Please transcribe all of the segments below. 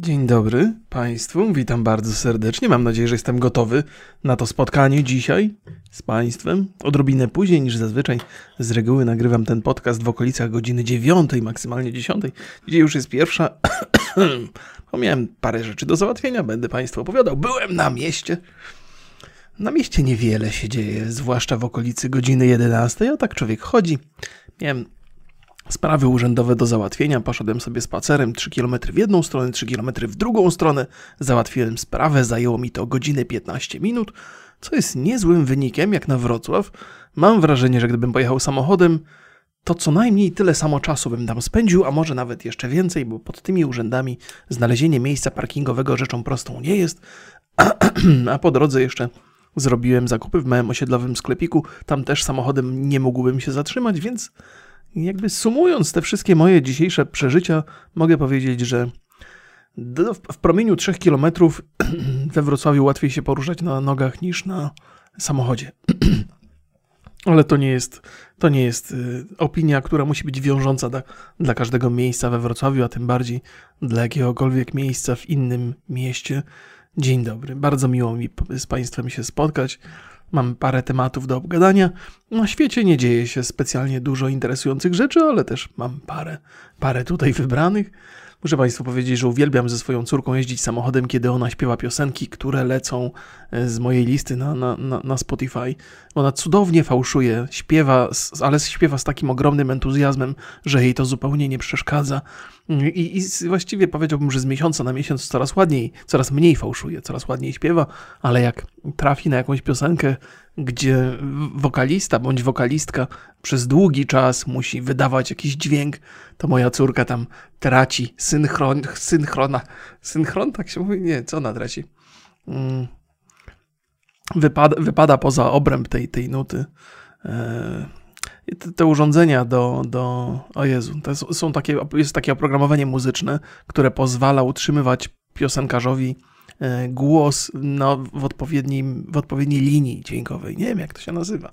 Dzień dobry Państwu, witam bardzo serdecznie. Mam nadzieję, że jestem gotowy na to spotkanie dzisiaj z Państwem. Odrobinę później niż zazwyczaj. Z reguły nagrywam ten podcast w okolicach godziny 9, maksymalnie 10. Dzisiaj już jest pierwsza. Miałem parę rzeczy do załatwienia, będę Państwu opowiadał. Byłem na mieście. Na mieście niewiele się dzieje, zwłaszcza w okolicy godziny 11, a tak człowiek chodzi. Miałem sprawy urzędowe do załatwienia. Poszedłem sobie spacerem 3 km w jedną stronę, 3 km w drugą stronę. Załatwiłem sprawę, zajęło mi to godzinę 15 minut, co jest niezłym wynikiem jak na Wrocław. Mam wrażenie, że gdybym pojechał samochodem, to co najmniej tyle samo czasu bym tam spędził, a może nawet jeszcze więcej, bo pod tymi urzędami znalezienie miejsca parkingowego rzeczą prostą nie jest. A po drodze jeszcze zrobiłem zakupy w małym osiedlowym sklepiku. Tam też samochodem nie mógłbym się zatrzymać, więc jakby sumując te wszystkie moje dzisiejsze przeżycia, mogę powiedzieć, że w promieniu 3 km we Wrocławiu łatwiej się poruszać na nogach niż na samochodzie. Ale to nie jest, to nie jest y, opinia, która musi być wiążąca dla, dla każdego miejsca we Wrocławiu, a tym bardziej dla jakiegokolwiek miejsca w innym mieście. Dzień dobry, bardzo miło mi z Państwem się spotkać. Mam parę tematów do obgadania. Na świecie nie dzieje się specjalnie dużo interesujących rzeczy, ale też mam parę, parę tutaj wybranych. Muszę Państwu powiedzieć, że uwielbiam ze swoją córką jeździć samochodem, kiedy ona śpiewa piosenki, które lecą e, z mojej listy na, na, na, na Spotify. Ona cudownie fałszuje, śpiewa, ale śpiewa z takim ogromnym entuzjazmem, że jej to zupełnie nie przeszkadza. I, I, właściwie powiedziałbym, że z miesiąca na miesiąc coraz ładniej, coraz mniej fałszuje, coraz ładniej śpiewa, ale jak trafi na jakąś piosenkę, gdzie wokalista bądź wokalistka przez długi czas musi wydawać jakiś dźwięk, to moja córka tam traci synchron, synchrona, synchron, tak się mówi? Nie, co ona traci? Mm. Wypada, wypada poza obręb tej, tej nuty. E, te, te, urządzenia do, do. O Jezu, to są takie, jest takie oprogramowanie muzyczne, które pozwala utrzymywać piosenkarzowi głos no, w, odpowiednim, w odpowiedniej linii dźwiękowej. Nie wiem, jak to się nazywa.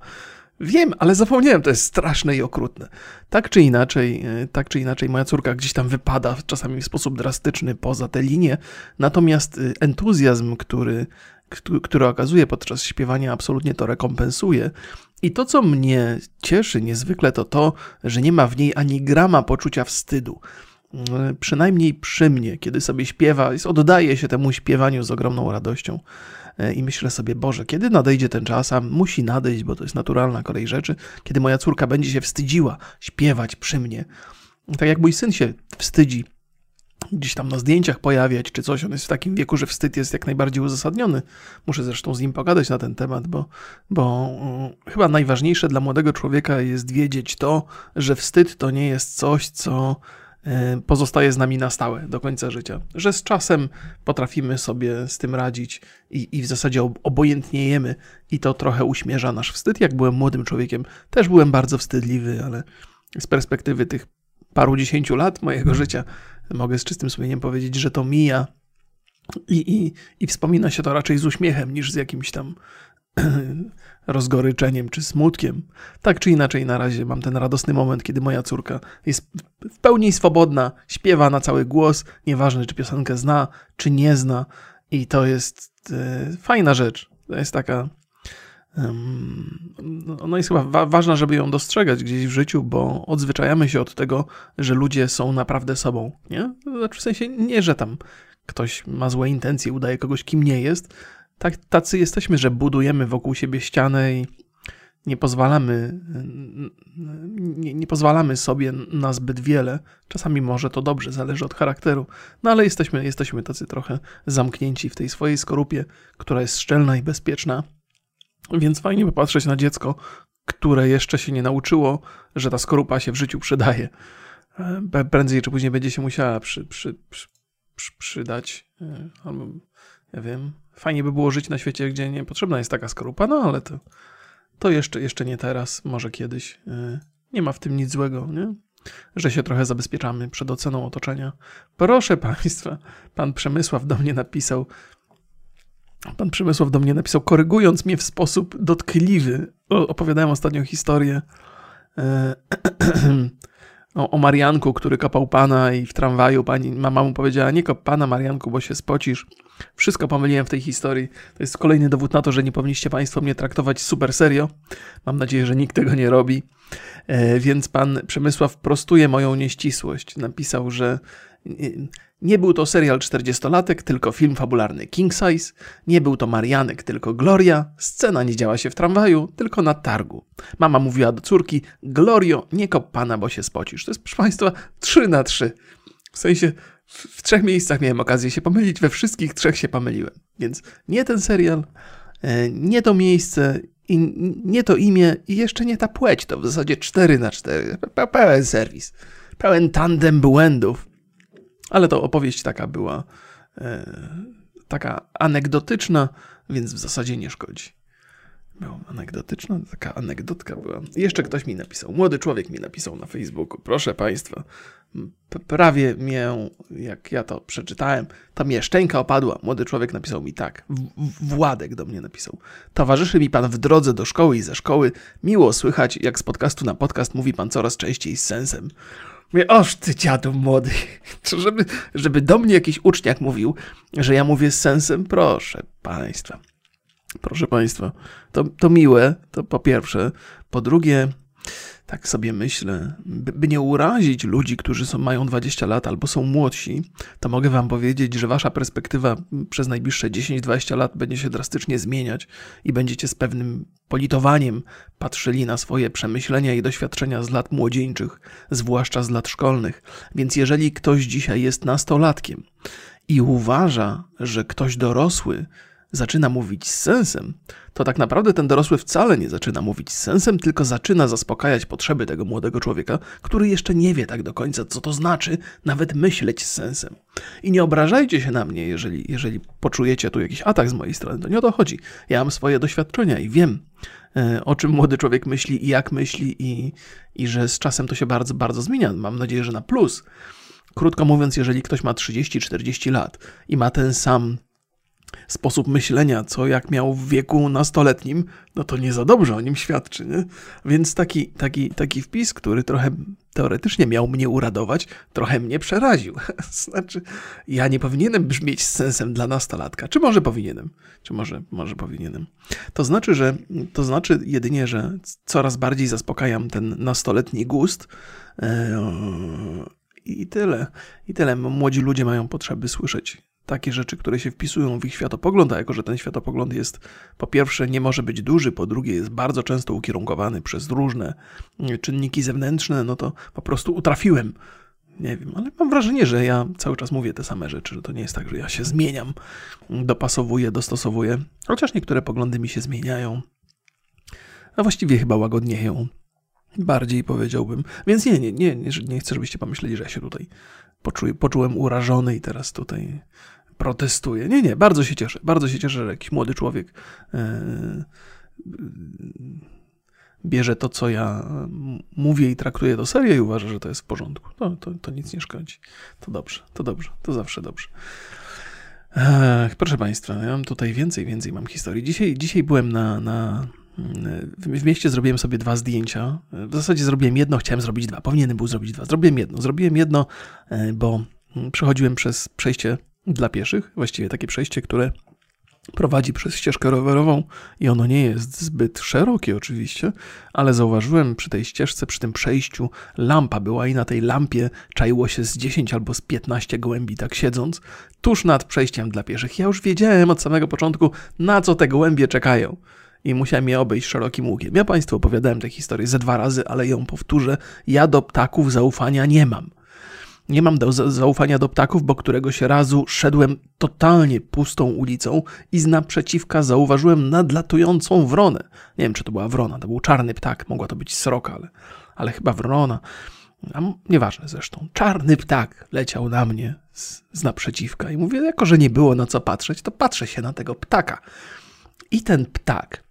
Wiem, ale zapomniałem, to jest straszne i okrutne. Tak czy inaczej, e, tak czy inaczej, moja córka gdzieś tam wypada czasami w sposób drastyczny poza tę linię, natomiast e, entuzjazm, który, który okazuje podczas śpiewania, absolutnie to rekompensuje. I to, co mnie cieszy niezwykle, to to, że nie ma w niej ani grama poczucia wstydu. E, przynajmniej przy mnie, kiedy sobie śpiewa, oddaje się temu śpiewaniu z ogromną radością. E, I myślę sobie, Boże, kiedy nadejdzie ten czas, a musi nadejść, bo to jest naturalna kolej rzeczy, kiedy moja córka będzie się wstydziła śpiewać przy mnie. Tak jak mój syn się wstydzi gdzieś tam na zdjęciach pojawiać, czy coś. On jest w takim wieku, że wstyd jest jak najbardziej uzasadniony. Muszę zresztą z nim pogadać na ten temat, bo, bo um, chyba najważniejsze dla młodego człowieka jest wiedzieć to, że wstyd to nie jest coś, co pozostaje z nami na stałe do końca życia. Że z czasem potrafimy sobie z tym radzić i, i w zasadzie obojętniejemy i to trochę uśmierza nasz wstyd. Jak byłem młodym człowiekiem, też byłem bardzo wstydliwy, ale z perspektywy tych paru dziesięciu lat mojego życia mogę z czystym sumieniem powiedzieć, że to mija i, i, i wspomina się to raczej z uśmiechem niż z jakimś tam rozgoryczeniem czy smutkiem. Tak czy inaczej, na razie mam ten radosny moment, kiedy moja córka jest w pełni swobodna, śpiewa na cały głos, nieważne czy piosenkę zna, czy nie zna, i to jest e, fajna rzecz. To jest taka ona jest chyba wa ważna, żeby ją dostrzegać gdzieś w życiu, bo odzwyczajamy się od tego, że ludzie są naprawdę sobą. Nie? Znaczy w sensie nie, że tam ktoś ma złe intencje, udaje kogoś, kim nie jest. Tak, tacy jesteśmy, że budujemy wokół siebie ścianę i nie pozwalamy, nie, nie, pozwalamy sobie na zbyt wiele. Czasami może to dobrze, zależy od charakteru, no ale jesteśmy, jesteśmy tacy trochę zamknięci w tej swojej skorupie, która jest szczelna i bezpieczna więc fajnie popatrzeć na dziecko, które jeszcze się nie nauczyło, że ta skorupa się w życiu przydaje. Prędzej czy później będzie się musiała przy, przy, przy, przydać. E, albo, ja wiem, fajnie by było żyć na świecie, gdzie nie potrzebna jest taka skorupa, no ale to, to jeszcze, jeszcze nie teraz, może kiedyś. E, nie ma w tym nic złego, nie? że się trochę zabezpieczamy przed oceną otoczenia. Proszę Państwa, pan Przemysław do mnie napisał, Pan Przemysław do mnie napisał, korygując mnie w sposób dotkliwy. Opowiadałem ostatnią historię e, o, o Marianku, który kopał pana i w tramwaju pani mama mu powiedziała, nie kop pana Marianku, bo się spocisz. Wszystko pomyliłem w tej historii. To jest kolejny dowód na to, że nie powinniście państwo mnie traktować super serio. Mam nadzieję, że nikt tego nie robi. E, więc pan Przemysław prostuje moją nieścisłość. Napisał, że nie był to serial 40-latek, tylko film fabularny King Size. Nie był to Marianek, tylko Gloria. Scena nie działa się w tramwaju, tylko na targu. Mama mówiła do córki: Glorio, nie kop pana, bo się spocisz. To jest, proszę państwa, 3 na 3. W sensie, w trzech miejscach miałem okazję się pomylić, we wszystkich trzech się pomyliłem. Więc nie ten serial, e, nie to miejsce i nie to imię i jeszcze nie ta płeć. To w zasadzie 4 na 4. Pełen serwis. Pełen tandem błędów. Ale to opowieść taka była, e, taka anegdotyczna, więc w zasadzie nie szkodzi. Była anegdotyczna, taka anegdotka była. Jeszcze ktoś mi napisał, młody człowiek mi napisał na Facebooku, proszę Państwa, prawie mię, jak ja to przeczytałem, to mnie szczęka opadła. Młody człowiek napisał mi tak, Władek do mnie napisał. Towarzyszy mi Pan w drodze do szkoły i ze szkoły. Miło słychać, jak z podcastu na podcast mówi Pan coraz częściej z sensem. Mówię, oż ty dziadu młody, żeby, żeby do mnie jakiś uczniak mówił, że ja mówię z sensem, proszę państwa. Proszę państwa, to, to miłe, to po pierwsze. Po drugie, tak sobie myślę, by, by, nie urazić ludzi, którzy są, mają 20 lat albo są młodsi, to mogę wam powiedzieć, że wasza perspektywa przez najbliższe 10-20 lat będzie się drastycznie zmieniać i będziecie z pewnym politowaniem patrzyli na swoje przemyślenia i doświadczenia z lat młodzieńczych, zwłaszcza z lat szkolnych. Więc jeżeli ktoś dzisiaj jest nastolatkiem i uważa, że ktoś dorosły zaczyna mówić z sensem, to tak naprawdę ten dorosły wcale nie zaczyna mówić z sensem, tylko zaczyna zaspokajać potrzeby tego młodego człowieka, który jeszcze nie wie tak do końca, co to znaczy nawet myśleć z sensem. I nie obrażajcie się na mnie, jeżeli, jeżeli poczujecie tu jakiś atak z mojej strony. To nie o to chodzi. Ja mam swoje doświadczenia i wiem, e, o czym młody człowiek myśli i jak myśli, i, i że z czasem to się bardzo, bardzo zmienia. Mam nadzieję, że na plus. Krótko mówiąc, jeżeli ktoś ma 30-40 lat i ma ten sam sposób myślenia, co jak miał w wieku nastoletnim, no to nie za dobrze o nim świadczy. Nie? Więc taki, taki, taki wpis, który trochę teoretycznie miał mnie uradować, trochę mnie przeraził. znaczy, ja nie powinienem brzmieć z sensem dla nastolatka. Czy może powinienem? Czy może, może powinienem? To znaczy, że to znaczy jedynie, że coraz bardziej zaspokajam ten nastoletni gust. Eee, I tyle. I tyle. Młodzi ludzie mają potrzeby słyszeć takie rzeczy, które się wpisują w ich światopogląd, a jako że ten światopogląd jest po pierwsze nie może być duży, po drugie jest bardzo często ukierunkowany przez różne czynniki zewnętrzne, no to po prostu utrafiłem. Nie wiem, ale mam wrażenie, że ja cały czas mówię te same rzeczy, że to nie jest tak, że ja się zmieniam, dopasowuję, dostosowuję, chociaż niektóre poglądy mi się zmieniają, a właściwie chyba łagodnieją. Bardziej powiedziałbym. Więc nie, nie, nie, nie, nie chcę, żebyście pomyśleli, że ja się tutaj poczułem urażony i teraz tutaj protestuje. Nie, nie, bardzo się cieszę. Bardzo się cieszę, że jakiś młody człowiek e, bierze to, co ja mówię i traktuje to serio i uważa, że to jest w porządku. To, to, to nic nie szkodzi. To dobrze, to dobrze, to zawsze dobrze. Ech, proszę Państwa, ja mam tutaj więcej, więcej mam historii. Dzisiaj, dzisiaj byłem na, na w mieście zrobiłem sobie dwa zdjęcia. W zasadzie zrobiłem jedno, chciałem zrobić dwa. Powinienem był zrobić dwa. Zrobiłem jedno. Zrobiłem jedno, e, bo przechodziłem przez przejście dla pieszych, właściwie takie przejście, które prowadzi przez ścieżkę rowerową i ono nie jest zbyt szerokie oczywiście, ale zauważyłem przy tej ścieżce, przy tym przejściu lampa była i na tej lampie czaiło się z 10 albo z 15 gołębi tak siedząc, tuż nad przejściem dla pieszych. Ja już wiedziałem od samego początku, na co te gołębie czekają i musiałem je obejść szerokim łukiem. Ja Państwu opowiadałem tę historię ze dwa razy, ale ją powtórzę. Ja do ptaków zaufania nie mam. Nie mam do zaufania do ptaków, bo któregoś razu szedłem totalnie pustą ulicą i z naprzeciwka zauważyłem nadlatującą wronę. Nie wiem, czy to była wrona, to był czarny ptak, mogła to być sroka, ale, ale chyba wrona. A nieważne zresztą. Czarny ptak leciał na mnie z, z naprzeciwka i mówię, jako że nie było na co patrzeć, to patrzę się na tego ptaka. I ten ptak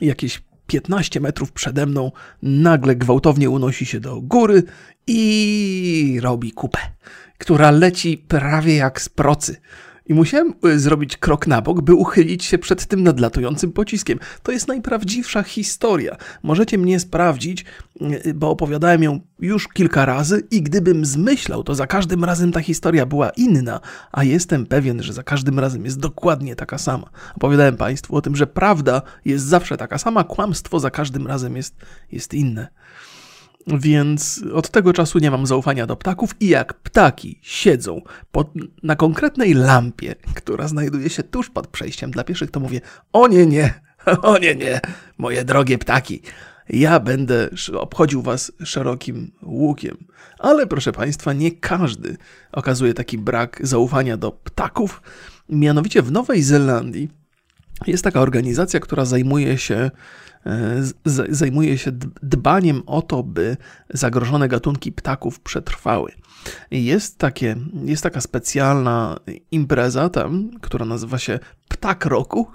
jakieś 15 metrów przede mną nagle gwałtownie unosi się do góry i robi kupę, która leci prawie jak z procy. I musiałem y, zrobić krok na bok, by uchylić się przed tym nadlatującym pociskiem. To jest najprawdziwsza historia. Możecie mnie sprawdzić, y, bo opowiadałem ją już kilka razy i gdybym zmyślał, to za każdym razem ta historia była inna, a jestem pewien, że za każdym razem jest dokładnie taka sama. Opowiadałem Państwu o tym, że prawda jest zawsze taka sama, kłamstwo za każdym razem jest, jest inne. Więc od tego czasu nie mam zaufania do ptaków i jak ptaki siedzą pod, na konkretnej lampie, która znajduje się tuż pod przejściem dla pieszych, to mówię: O nie, nie, o nie, nie, moje drogie ptaki. Ja będę obchodził was szerokim łukiem. Ale proszę państwa, nie każdy okazuje taki brak zaufania do ptaków. Mianowicie w Nowej Zelandii jest taka organizacja, która zajmuje się zajmuje się dbaniem o to, by zagrożone gatunki ptaków przetrwały. Jest, takie, jest taka specjalna impreza tam, która nazywa się Ptak Roku.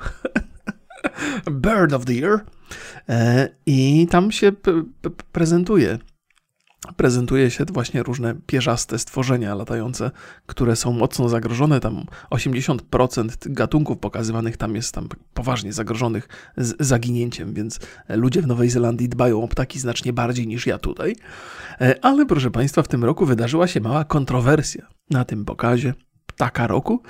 Bird of the Year. E, I tam się prezentuje prezentuje się właśnie różne pierzaste stworzenia latające, które są mocno zagrożone. Tam 80% gatunków pokazywanych tam jest tam poważnie zagrożonych z zaginięciem, więc ludzie w Nowej Zelandii dbają o ptaki znacznie bardziej niż ja tutaj. E, ale proszę Państwa, w tym roku wydarzyła się mała kontrowersja. Na tym pokazie ptaka roku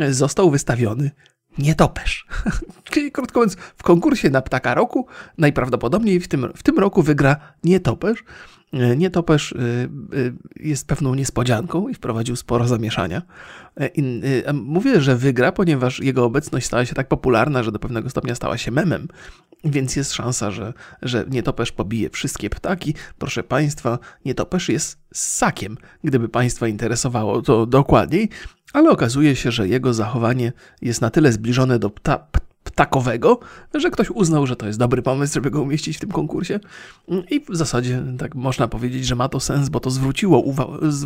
e, został wystawiony nietoperz. Czyli krótko mówiąc, w konkursie na ptaka roku najprawdopodobniej w tym, w tym roku wygra nietoperz. E, nietoperz e, e, jest pewną niespodzianką i wprowadził sporo zamieszania. Mówię, że wygra, ponieważ jego obecność stała się tak popularna, że do pewnego stopnia stała się memem, więc jest szansa, że, że nietoperz pobije wszystkie ptaki. Proszę Państwa, nietoperz jest ssakiem, gdyby Państwa interesowało to dokładniej, ale okazuje się, że jego zachowanie jest na tyle zbliżone do pta, ptakowego, że ktoś uznał, że to jest dobry pomysł, żeby go umieścić w tym konkursie. I w zasadzie tak można powiedzieć, że ma to sens, bo to zwróciło,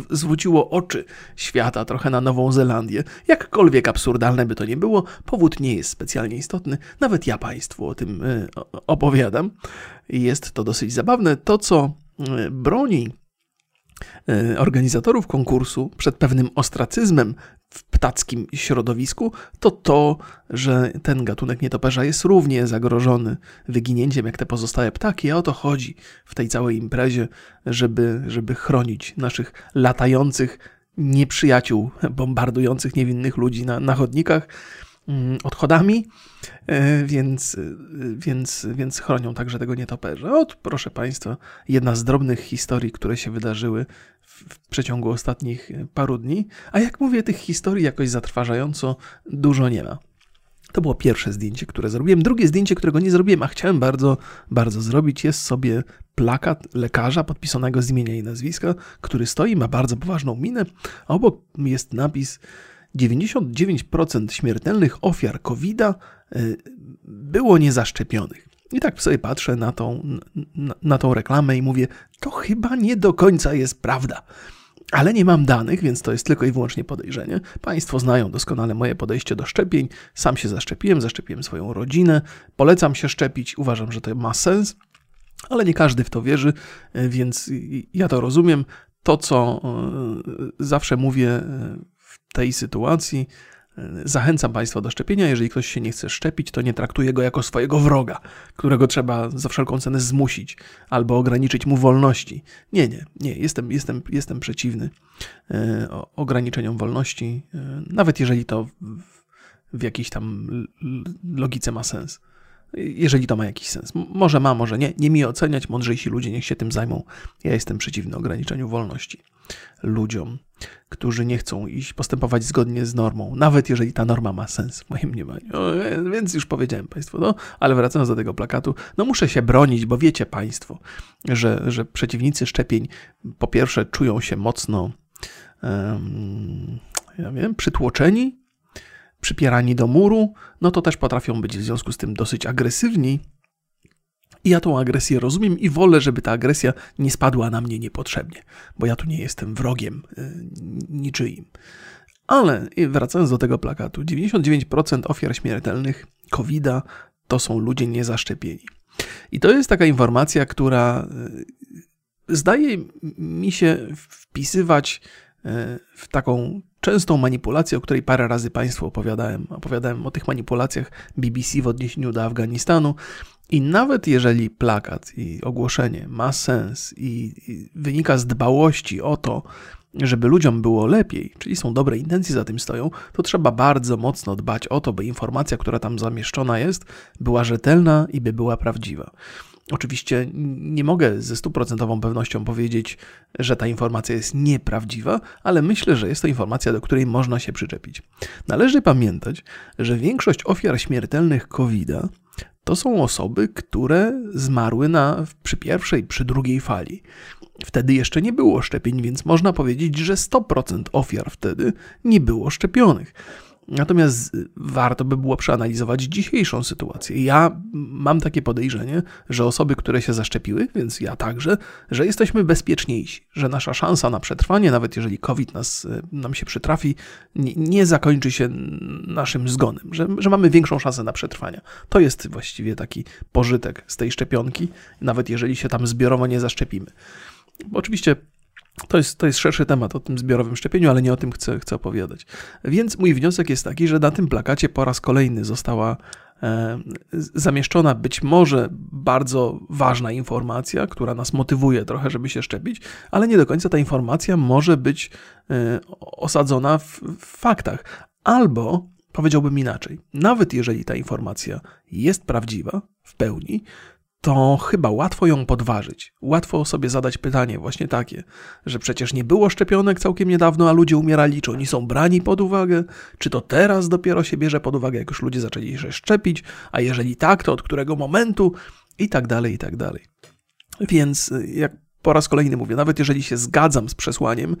zwróciło oczy świata trochę na Nową Zelandię. Jakkolwiek absurdalne by to nie było, powód nie jest specjalnie istotny. Nawet ja Państwu o tym y, opowiadam. Jest to dosyć zabawne. To, co y, broni organizatorów konkursu przed pewnym ostracyzmem w ptackim środowisku, to to, że ten gatunek nietoperza jest równie zagrożony wyginięciem jak te pozostałe ptaki, a o to chodzi w tej całej imprezie, żeby, żeby chronić naszych latających nieprzyjaciół bombardujących niewinnych ludzi na, na chodnikach odchodami, e, więc, więc, więc chronią także tego nietoperza. Ot, proszę Państwa, jedna z drobnych historii, które się wydarzyły w przeciągu ostatnich paru dni. A jak mówię, tych historii jakoś zatrważająco dużo nie ma. To było pierwsze zdjęcie, które zrobiłem. Drugie zdjęcie, którego nie zrobiłem, a chciałem bardzo, bardzo zrobić, jest sobie plakat lekarza podpisanego z imienia i nazwiska, który stoi, ma bardzo poważną minę, a obok jest napis 99% śmiertelnych ofiar COVID-a y, było niezaszczepionych. I tak sobie patrzę na tą, na, na tą reklamę i mówię, to chyba nie do końca jest prawda. Ale nie mam danych, więc to jest tylko i wyłącznie podejrzenie. Państwo znają doskonale moje podejście do szczepień. Sam się zaszczepiłem, zaszczepiłem swoją rodzinę. Polecam się szczepić, uważam, że to ma sens, ale nie każdy w to wierzy, więc ja to rozumiem. To, co e, zawsze mówię e, tej sytuacji, Zachęcam Państwa do szczepienia. Jeżeli ktoś się nie chce szczepić, to nie traktuję go jako swojego wroga, którego trzeba za wszelką cenę zmusić albo ograniczyć mu wolności. Nie, nie, nie. Jestem, jestem, jestem przeciwny e, ograniczeniom wolności, e, nawet jeżeli to w, w jakiejś tam logice ma sens. Jeżeli to ma jakiś sens. Może ma, może nie. Nie mi oceniać, mądrzejsi ludzie niech się tym zajmą. Ja jestem przeciwny ograniczeniu wolności ludziom, którzy nie chcą iść postępować zgodnie z normą, nawet jeżeli ta norma ma sens w moim mniemaniu. E, więc już powiedziałem Państwu, no, ale wracając do tego plakatu, no muszę się bronić, bo wiecie Państwo, że, że przeciwnicy szczepień po pierwsze czują się mocno um, ja wiem, przytłoczeni, przypierani do muru, no to też potrafią być w związku z tym dosyć agresywni, i ja tą agresję rozumiem i wolę, żeby ta agresja nie spadła na mnie niepotrzebnie, bo ja tu nie jestem wrogiem y, niczyim. Ale wracając do tego plakatu, 99% ofiar śmiertelnych COVID-a to są ludzie niezaszczepieni. I to jest taka informacja, która y, zdaje mi się wpisywać w taką częstą manipulację, o której parę razy Państwu opowiadałem. Opowiadałem o tych manipulacjach BBC w odniesieniu do Afganistanu. I nawet jeżeli plakat i ogłoszenie ma sens i, i wynika z dbałości o to, żeby ludziom było lepiej, czyli są dobre intencje za tym stoją, to trzeba bardzo mocno dbać o to, by informacja, która tam zamieszczona jest, była rzetelna i by była prawdziwa. Oczywiście nie mogę ze stuprocentową pewnością powiedzieć, że ta informacja jest nieprawdziwa, ale myślę, że jest to informacja, do której można się przyczepić. Należy pamiętać, że większość ofiar śmiertelnych covid to są osoby, które zmarły na, przy pierwszej, przy drugiej fali. Wtedy jeszcze nie było szczepień, więc można powiedzieć, że 100% ofiar wtedy nie było szczepionych. Natomiast warto by było przeanalizować dzisiejszą sytuację. Ja mam takie podejrzenie, że osoby, które się zaszczepiły, więc ja także, że jesteśmy bezpieczniejsi, że nasza szansa na przetrwanie, nawet jeżeli COVID nas, nam się przytrafi, nie, nie zakończy się naszym zgonem, że, że mamy większą szansę na przetrwanie. To jest właściwie taki pożytek z tej szczepionki, nawet jeżeli się tam zbiorowo nie zaszczepimy. Oczywiście to jest, to jest szerszy temat o tym zbiorowym szczepieniu, ale nie o tym chcę, chcę opowiadać. Więc mój wniosek jest taki, że na tym plakacie po raz kolejny została e, zamieszczona być może bardzo ważna informacja, która nas motywuje trochę, żeby się szczepić, ale nie do końca ta informacja może być e, osadzona w, w faktach. Albo powiedziałbym inaczej, nawet jeżeli ta informacja jest prawdziwa w pełni, to chyba łatwo ją podważyć. Łatwo sobie zadać pytanie właśnie takie, że przecież nie było szczepionek całkiem niedawno, a ludzie umierali, czy oni są brani pod uwagę, czy to teraz dopiero się bierze pod uwagę, jak już ludzie zaczęli się szczepić, a jeżeli tak, to od którego momentu i tak dalej, i tak dalej. Więc jak po raz kolejny mówię, nawet jeżeli się zgadzam z przesłaniem,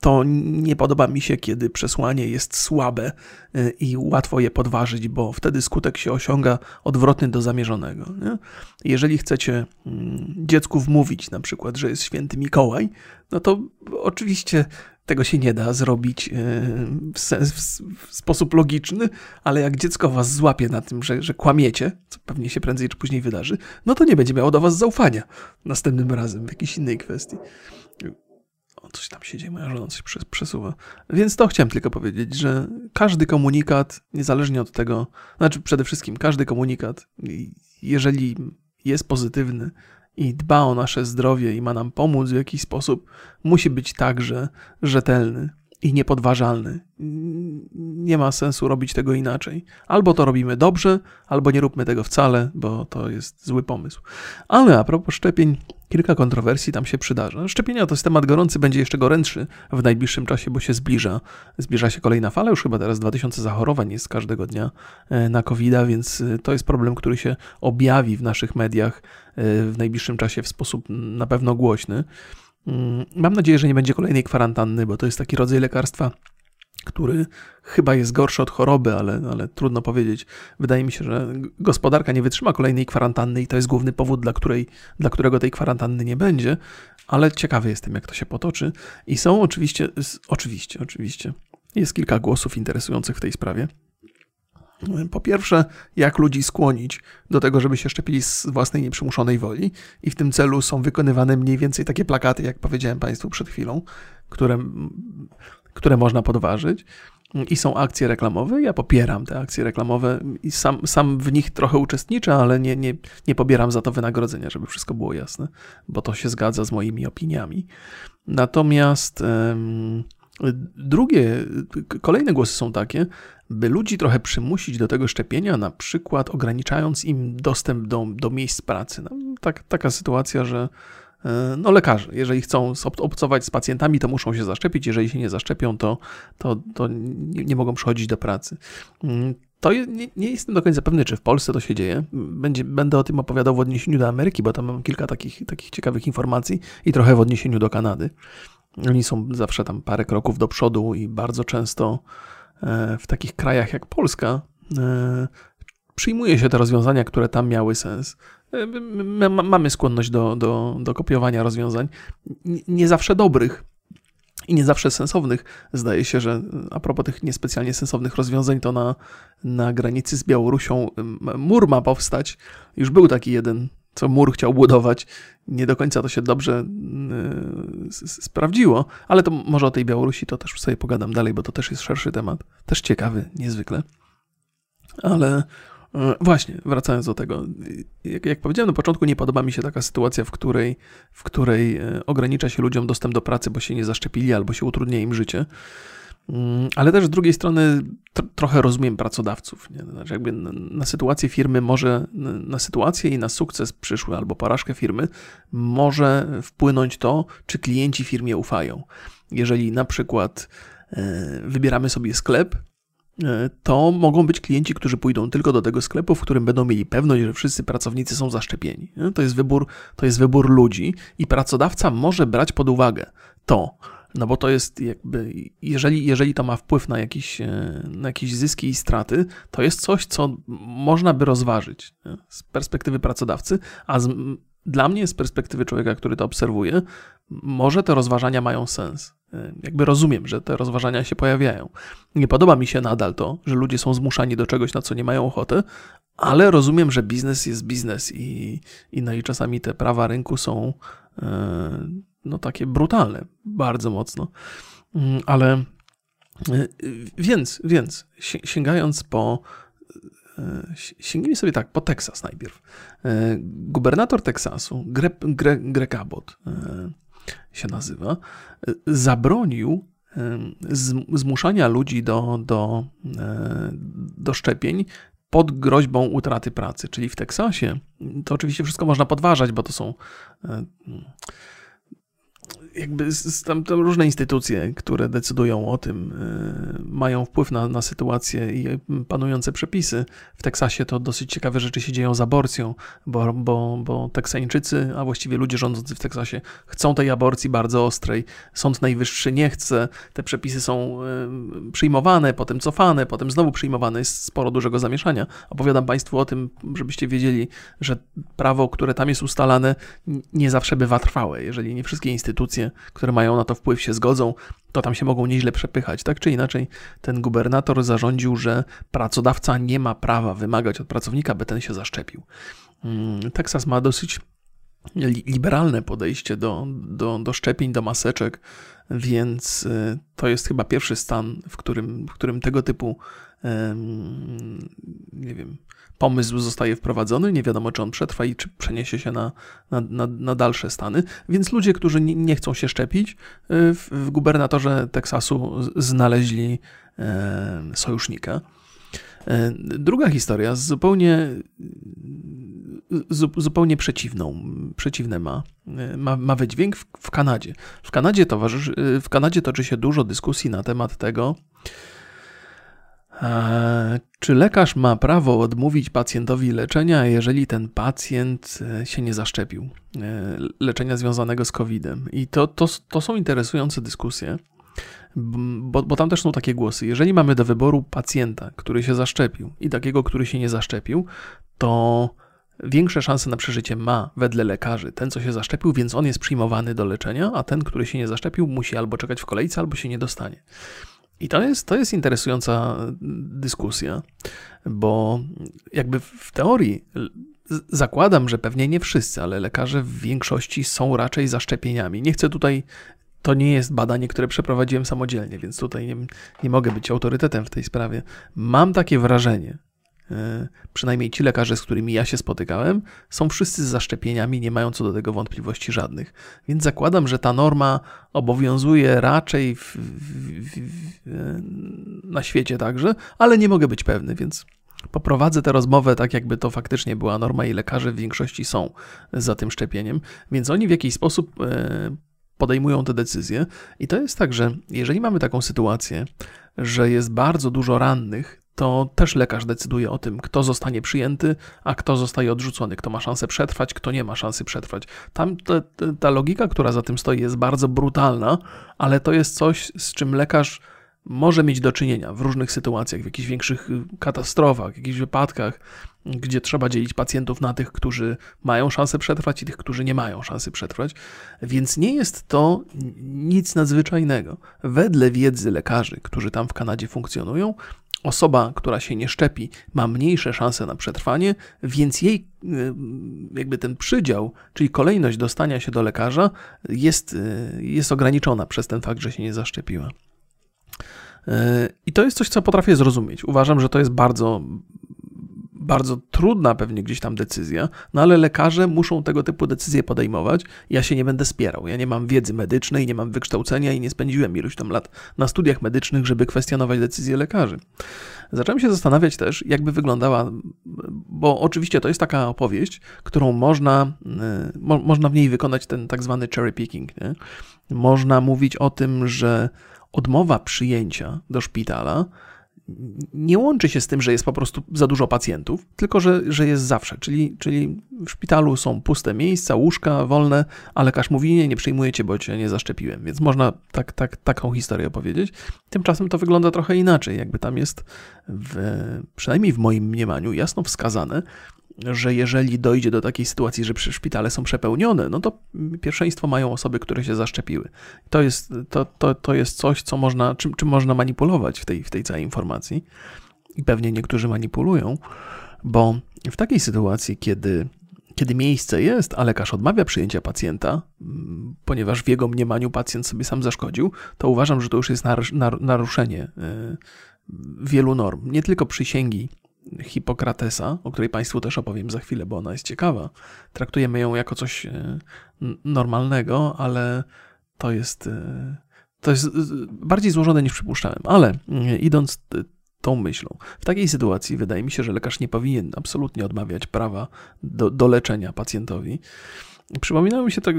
to nie podoba mi się, kiedy przesłanie jest słabe y, i łatwo je podważyć, bo wtedy skutek się osiąga odwrotny do zamierzonego. Nie? Jeżeli chcecie mm, dziecku wmówić na przykład, że jest święty Mikołaj, no to oczywiście tego się nie da zrobić y, w, sens, w, sposób logiczny, ale jak dziecko was złapie na tym, że, że kłamiecie, co pewnie się prędzej czy później wydarzy, no to nie będzie miało do was zaufania następnym razem w jakiejś innej kwestii. O, coś tam się dzieje, moja żona coś przesuwa. Więc to chciałem tylko powiedzieć, że każdy komunikat, niezależnie od tego, znaczy przede wszystkim każdy komunikat, jeżeli jest pozytywny i dba o nasze zdrowie i ma nam pomóc w jakiś sposób, musi być także rzetelny i niepodważalny. Nie ma sensu robić tego inaczej. Albo to robimy dobrze, albo nie róbmy tego wcale, bo to jest zły pomysł. Ale a propos szczepień, kilka kontrowersji tam się przydarza. Szczepienia to jest temat gorący, będzie jeszcze gorętszy w najbliższym czasie, bo się zbliża. Zbliża się kolejna fala, już chyba teraz 2000 zachorowań jest każdego dnia e, na covid więc e, to jest problem, który się objawi w naszych mediach e, w najbliższym czasie w sposób na pewno głośny. Mm, mam nadzieję, że nie będzie kolejnej kwarantanny, bo to jest taki rodzaj lekarstwa, który chyba jest gorszy od choroby, ale, ale trudno powiedzieć. Wydaje mi się, że gospodarka nie wytrzyma kolejnej kwarantanny i to jest główny powód, dla, której, dla którego tej kwarantanny nie będzie, ale ciekawy jestem, jak to się potoczy. I są oczywiście, oczywiście, oczywiście, jest kilka głosów interesujących w tej sprawie. Po pierwsze, jak ludzi skłonić do tego, żeby się szczepili z własnej nieprzymuszonej woli, i w tym celu są wykonywane mniej więcej takie plakaty, jak powiedziałem Państwu przed chwilą, które, które można podważyć. I są akcje reklamowe. Ja popieram te akcje reklamowe i sam, sam w nich trochę uczestniczę, ale nie, nie, nie pobieram za to wynagrodzenia, żeby wszystko było jasne, bo to się zgadza z moimi opiniami. Natomiast. Drugie, kolejne głosy są takie, by ludzi trochę przymusić do tego szczepienia, na przykład ograniczając im dostęp do, do miejsc pracy. No, tak, taka sytuacja, że e, no lekarze, jeżeli chcą obcować z pacjentami, to muszą się zaszczepić, jeżeli się nie zaszczepią, to, to, to nie, nie mogą przychodzić do pracy. Mm, to nie, nie, jestem do końca pewny, czy w Polsce to się dzieje. Będzie, będę o tym opowiadał w odniesieniu do Ameryki, bo tam mam kilka takich, takich ciekawych informacji i trochę w odniesieniu do Kanady. Oni są zawsze tam parę kroków do przodu i bardzo często e, w takich krajach jak Polska e, przyjmuje się te rozwiązania, które tam miały sens. E, my mamy skłonność do, do, do kopiowania rozwiązań, nie zawsze dobrych i nie zawsze sensownych. Zdaje się, że a propos tych niespecjalnie sensownych rozwiązań, to na, na granicy z Białorusią mur ma powstać. Już był taki jeden co mur chciał budować. Nie do końca to się dobrze yy, sprawdziło, ale to może o tej Białorusi to też sobie pogadam dalej, bo to też jest szerszy temat. Też ciekawy, niezwykle. Ale yy, właśnie, wracając do tego, jak, jak, powiedziałem na początku, nie podoba mi się taka sytuacja, w której, w której ogranicza się ludziom dostęp do pracy, bo się nie zaszczepili albo się utrudnia im życie. Mm, ale też z drugiej strony trochę rozumiem pracodawców. Nie? Znaczy jakby na, sytuację firmy może, na sytuację i na sukces przyszły albo porażkę firmy może wpłynąć to, czy klienci firmie ufają. Jeżeli na przykład e, wybieramy sobie sklep, e, to mogą być klienci, którzy pójdą tylko do tego sklepu, w którym będą mieli pewność, że wszyscy pracownicy są zaszczepieni. To jest wybór, to jest wybór ludzi i pracodawca może brać pod uwagę to, no bo to jest jakby, jeżeli, jeżeli to ma wpływ na jakieś, e, na jakieś zyski i straty, to jest coś, co można by rozważyć z perspektywy pracodawcy, a z, dla mnie, z perspektywy człowieka, który to obserwuje, może te rozważania mają sens. E, jakby rozumiem, że te rozważania się pojawiają. Nie podoba mi się nadal to, że ludzie są zmuszani do czegoś, na co nie mają ochoty, ale rozumiem, że biznes jest biznes i, i, no i czasami te prawa rynku są e, no takie brutalne, bardzo mocno. Mm, ale y, więc, więc sięgając po y, sięgnijmy sobie tak, po Teksas najpierw. Y, gubernator Teksasu, Gre, Gre, Greg Abbott się nazywa, zabronił zmuszania ludzi do, do, do szczepień pod groźbą utraty pracy. Czyli w Teksasie to oczywiście wszystko można podważać, bo to są jakby tam, tam, różne instytucje, które decydują o tym, y, mają wpływ na, na sytuację i panujące przepisy. W Teksasie to dosyć ciekawe rzeczy się dzieją z aborcją, bo, bo, bo Teksańczycy, a właściwie ludzie rządzący w Teksasie chcą tej aborcji bardzo ostrej. Sąd Najwyższy nie chce, te przepisy są y, przyjmowane, potem cofane, potem znowu przyjmowane. Jest sporo dużego zamieszania. Opowiadam Państwu o tym, żebyście wiedzieli, że prawo, które tam jest ustalane, nie zawsze bywa trwałe. Jeżeli nie wszystkie instytucje które mają na to wpływ, się zgodzą, to tam się mogą nieźle przepychać. Tak czy inaczej, ten gubernator zarządził, że pracodawca nie ma prawa wymagać od pracownika, by ten się zaszczepił. Mm, Teksas ma dosyć liberalne podejście do, do, do szczepień, do maseczek, więc y, to jest chyba pierwszy stan, w którym, w którym tego typu nie wiem, pomysł zostaje wprowadzony, nie wiadomo czy on przetrwa i czy przeniesie się na, na, na, na dalsze stany, więc ludzie, którzy nie, nie chcą się szczepić, y, w, w, gubernatorze Teksasu znaleźli e, sojusznika. E, druga historia zupełnie, zupełnie przeciwną, przeciwne ma, e, ma, ma wydźwięk w, w Kanadzie. W Kanadzie, towarzyszy, w Kanadzie toczy się dużo dyskusji na temat tego, czy lekarz ma prawo odmówić pacjentowi leczenia, jeżeli ten pacjent e, się nie zaszczepił? E, leczenia związanego z COVID-em. I to, to, to są interesujące dyskusje, bo, bo tam też są takie głosy. Jeżeli mamy do wyboru pacjenta, który się zaszczepił i takiego, który się nie zaszczepił, to większe szanse na przeżycie ma wedle lekarzy ten, co się zaszczepił, więc on jest przyjmowany do leczenia, a ten, który się nie zaszczepił, musi albo czekać w kolejce, albo się nie dostanie. I to jest, to jest interesująca dyskusja, bo jakby w teorii zakładam, że pewnie nie wszyscy, ale lekarze w większości są raczej zaszczepieniami. Nie chcę tutaj, to nie jest badanie, które przeprowadziłem samodzielnie, więc tutaj nie, nie mogę być autorytetem w tej sprawie. Mam takie wrażenie, przynajmniej ci lekarze, z którymi ja się spotykałem, są wszyscy z zaszczepieniami, nie mają co do tego wątpliwości żadnych. Więc zakładam, że ta norma obowiązuje raczej w, w, w, e, na świecie także, ale nie mogę być pewny, więc poprowadzę tę rozmowę tak, jakby to faktycznie była norma i lekarze w większości są za tym szczepieniem, więc oni w jakiś sposób e, podejmują te decyzje. I to jest tak, że jeżeli mamy taką sytuację, że jest bardzo dużo rannych, to też lekarz decyduje o tym, kto zostanie przyjęty, a kto zostaje odrzucony, kto ma szansę przetrwać, kto nie ma szansy przetrwać. Tam ta logika, która za tym stoi, jest bardzo brutalna, ale to jest coś, z czym lekarz może mieć do czynienia w różnych sytuacjach, w jakichś większych katastrofach, w jakichś wypadkach, gdzie trzeba dzielić pacjentów na tych, którzy mają szansę przetrwać i tych, którzy nie mają szansy przetrwać. Więc nie jest to nic nadzwyczajnego. Wedle wiedzy lekarzy, którzy tam w Kanadzie funkcjonują, osoba, która się nie szczepi, ma mniejsze szanse na przetrwanie, więc jej y, jakby ten przydział, czyli kolejność dostania się do lekarza jest, y, jest ograniczona przez ten fakt, że się nie zaszczepiła. Y, I to jest coś, co potrafię zrozumieć. Uważam, że to jest bardzo, bardzo trudna pewnie gdzieś tam decyzja, no ale lekarze muszą tego typu decyzje podejmować. Ja się nie będę spierał. Ja nie mam wiedzy medycznej, nie mam wykształcenia i nie spędziłem iluś tam lat na studiach medycznych, żeby kwestionować decyzje lekarzy. Zacząłem się zastanawiać też, jakby wyglądała, bo oczywiście to jest taka opowieść, którą można, y, mo, można w niej wykonać ten tak zwany cherry picking. Nie? Można mówić o tym, że odmowa przyjęcia do szpitala nie łączy się z tym, że jest po prostu za dużo pacjentów, tylko że, że jest zawsze. Czyli, czyli w szpitalu są puste miejsca, łóżka wolne, a lekarz mówi: Nie, nie przyjmujecie, bo cię nie zaszczepiłem. Więc można tak, tak, taką historię opowiedzieć. Tymczasem to wygląda trochę inaczej. Jakby tam jest, w, przynajmniej w moim mniemaniu, jasno wskazane, że jeżeli dojdzie do takiej sytuacji, że szpitale są przepełnione, no to pierwszeństwo mają osoby, które się zaszczepiły. To jest, to, to, to jest coś, co można, czym, czym można manipulować w tej, w tej całej informacji. I pewnie niektórzy manipulują, bo w takiej sytuacji, kiedy, kiedy miejsce jest, a lekarz odmawia przyjęcia pacjenta, mm, ponieważ w jego mniemaniu pacjent sobie sam zaszkodził, to uważam, że to już jest naruszenie y, wielu norm. Nie tylko przysięgi Hipokratesa, o której Państwu też opowiem za chwilę, bo ona jest ciekawa. Traktujemy ją jako coś e, normalnego, ale to jest, e, to jest bardziej złożone niż przypuszczałem. Ale idąc tą myślą, w takiej sytuacji wydaje mi się, że lekarz nie powinien absolutnie odmawiać prawa do, do leczenia pacjentowi. Przypominały mi się tak,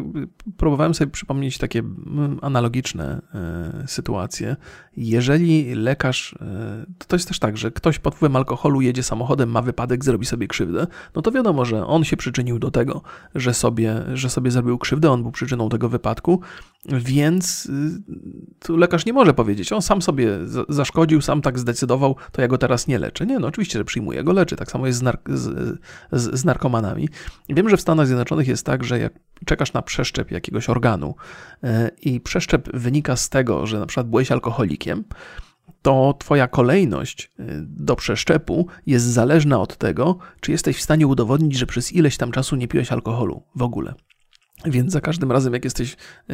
próbowałem sobie przypomnieć takie mm, analogiczne e, sytuacje. Jeżeli lekarz, e, to jest też tak, że ktoś pod wpływem alkoholu jedzie samochodem, ma wypadek, zrobi sobie krzywdę, no to wiadomo, że on się przyczynił do tego, że sobie, że sobie zrobił krzywdę, on był przyczyną tego wypadku, więc y, tu lekarz nie może powiedzieć, on sam sobie zaszkodził, sam tak zdecydował, to ja go teraz nie leczę. Nie, no oczywiście, że przyjmuje go, leczy. Tak samo jest z, nark z, z, z narkomanami. Wiem, że w Stanach Zjednoczonych jest tak, że jak czekasz na przeszczep jakiegoś organu e, i przeszczep wynika z tego, że na przykład byłeś alkoholikiem, to Twoja kolejność e, do przeszczepu jest zależna od tego, czy jesteś w stanie udowodnić, że przez ileś tam czasu nie piłeś alkoholu w ogóle. Więc za każdym razem, jak jesteś, e,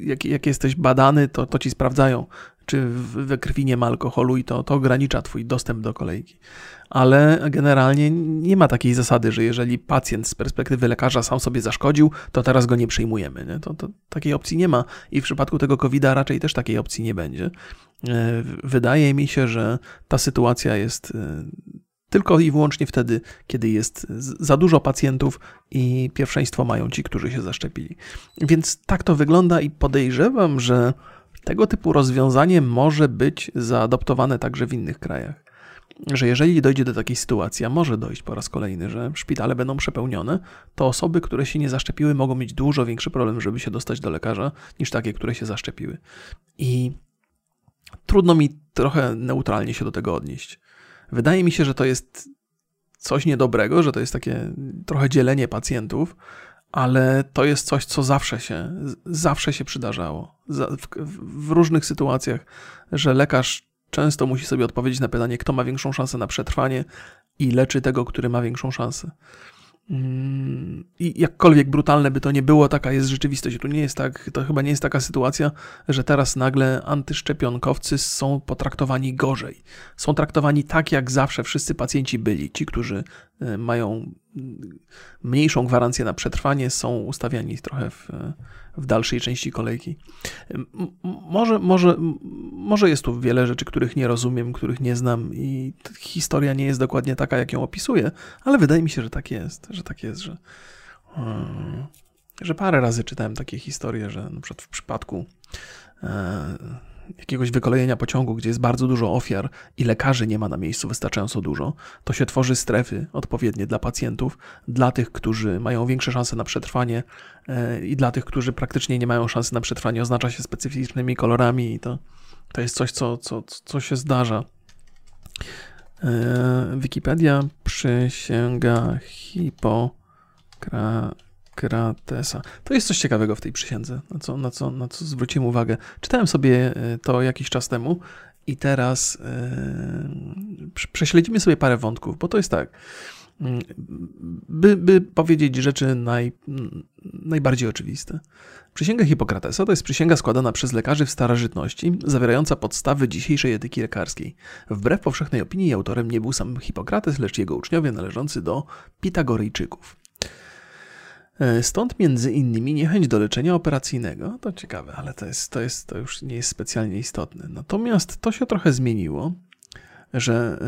jak, jak jesteś badany, to, to ci sprawdzają, czy we krwi nie ma alkoholu i to, to ogranicza twój dostęp do kolejki. Ale generalnie nie ma takiej zasady, że jeżeli pacjent z perspektywy lekarza sam sobie zaszkodził, to teraz go nie przyjmujemy. Nie? To, to takiej opcji nie ma i w przypadku tego COVID-a raczej też takiej opcji nie będzie. E, wydaje mi się, że ta sytuacja jest e, tylko i wyłącznie wtedy, kiedy jest za dużo pacjentów i pierwszeństwo mają ci, którzy się zaszczepili. Więc tak to wygląda i podejrzewam, że tego typu rozwiązanie może być zaadoptowane także w innych krajach. Że jeżeli dojdzie do takiej sytuacji, a może dojść po raz kolejny, że szpitale będą przepełnione, to osoby, które się nie zaszczepiły, mogą mieć dużo większy problem, żeby się dostać do lekarza, niż takie, które się zaszczepiły. I trudno mi trochę neutralnie się do tego odnieść. Wydaje mi się, że to jest coś niedobrego, że to jest takie trochę dzielenie pacjentów, ale to jest coś, co zawsze się, zawsze się przydarzało. W, różnych sytuacjach, że lekarz często musi sobie odpowiedzieć na pytanie, kto ma większą szansę na przetrwanie i leczy tego, który ma większą szansę. Mm, I jakkolwiek brutalne by to nie było, taka jest rzeczywistość. Tu nie jest tak, to chyba nie jest taka sytuacja, że teraz nagle antyszczepionkowcy są potraktowani gorzej. Są traktowani tak, jak zawsze wszyscy pacjenci byli. Ci, którzy mają mm, mniejszą gwarancję na przetrwanie, są ustawiani trochę w, w dalszej części kolejki. Może, może, może jest tu wiele rzeczy, których nie rozumiem, których nie znam i historia nie jest dokładnie taka, jak ją opisuję, ale wydaje mi się, że tak jest, że tak jest, że, hmm, że parę razy czytałem takie historie, że przykład w przypadku e, jakiegoś wykolejenia pociągu, gdzie jest bardzo dużo ofiar i lekarzy nie ma na miejscu wystarczająco dużo, to się tworzy strefy odpowiednie dla pacjentów, dla tych, którzy mają większe szanse na przetrwanie e, i dla tych, którzy praktycznie nie mają szansy na przetrwanie, oznacza się specyficznymi kolorami i to, to jest coś, co, co, co się zdarza. E, Wikipedia przysięga Hipokra Kratesa. To jest coś ciekawego w tej przysiędze, na co, na co, na co zwróciłem uwagę. Czytałem sobie e, to jakiś czas temu I teraz yy, prześledzimy sobie parę wątków, bo to jest tak. Mm, by, by powiedzieć rzeczy naj, najbardziej oczywiste. Przysięga Hipokratesa to jest przysięga składana przez lekarzy w starożytności, zawierająca podstawy dzisiejszej etyki lekarskiej. Wbrew powszechnej opinii autorem nie był sam Hipokrates, lecz jego uczniowie należący do Pitagorejczyków. E, stąd między innymi niechęć do leczenia operacyjnego. To ciekawe, ale to, jest, to, jest, to już nie jest specjalnie istotne. Natomiast to się trochę zmieniło, że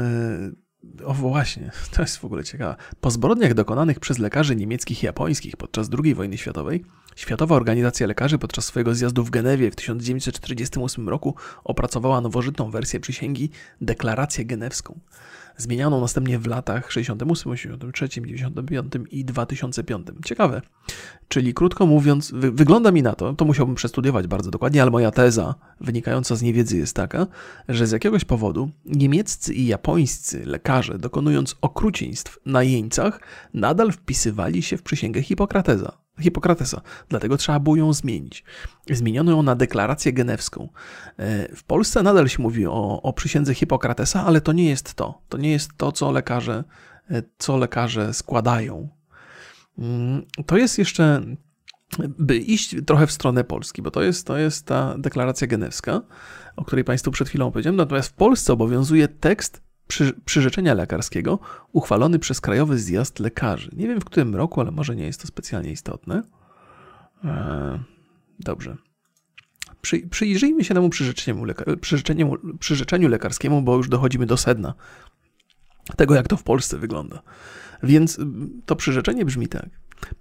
e, o właśnie, to jest w ogóle ciekawe. Po zbrodniach dokonanych przez lekarzy niemieckich i japońskich podczas II wojny światowej, Światowa Organizacja Lekarzy podczas swojego zjazdu w Genewie w 1948 roku opracowała nowożytną wersję przysięgi Deklarację Genewską zmienianą następnie w latach 68, 83, 95 i 2005. Ciekawe. Czyli krótko mówiąc, wy wygląda mi na to, to musiałbym przestudiować bardzo dokładnie, ale moja teza wynikająca z niewiedzy jest taka, że z jakiegoś powodu niemieccy i japońscy lekarze, dokonując okrucieństw na jeńcach, nadal wpisywali się w przysięgę Hipokrateza. Hipokratesa. Dlatego trzeba było ją zmienić. Zmieniono ją na deklarację genewską. E, w Polsce nadal się mówi o, o przysiędze Hipokratesa, ale to nie jest to. To nie jest to, co lekarze, e, co lekarze składają. Mm, to jest jeszcze, by iść trochę w stronę Polski, bo to jest, to jest ta deklaracja genewska, o której Państwu przed chwilą powiedziałem. Natomiast w Polsce obowiązuje tekst przy, przyrzeczenia lekarskiego uchwalony przez Krajowy Zjazd Lekarzy. Nie wiem w którym roku, ale może nie jest to specjalnie istotne. Eee, dobrze. Przy, przyjrzyjmy się temu przyrzeczeniu, leka, przyrzeczeniu, przyrzeczeniu lekarskiemu, bo już dochodzimy do sedna tego, jak to w Polsce wygląda. Więc to przyrzeczenie brzmi tak.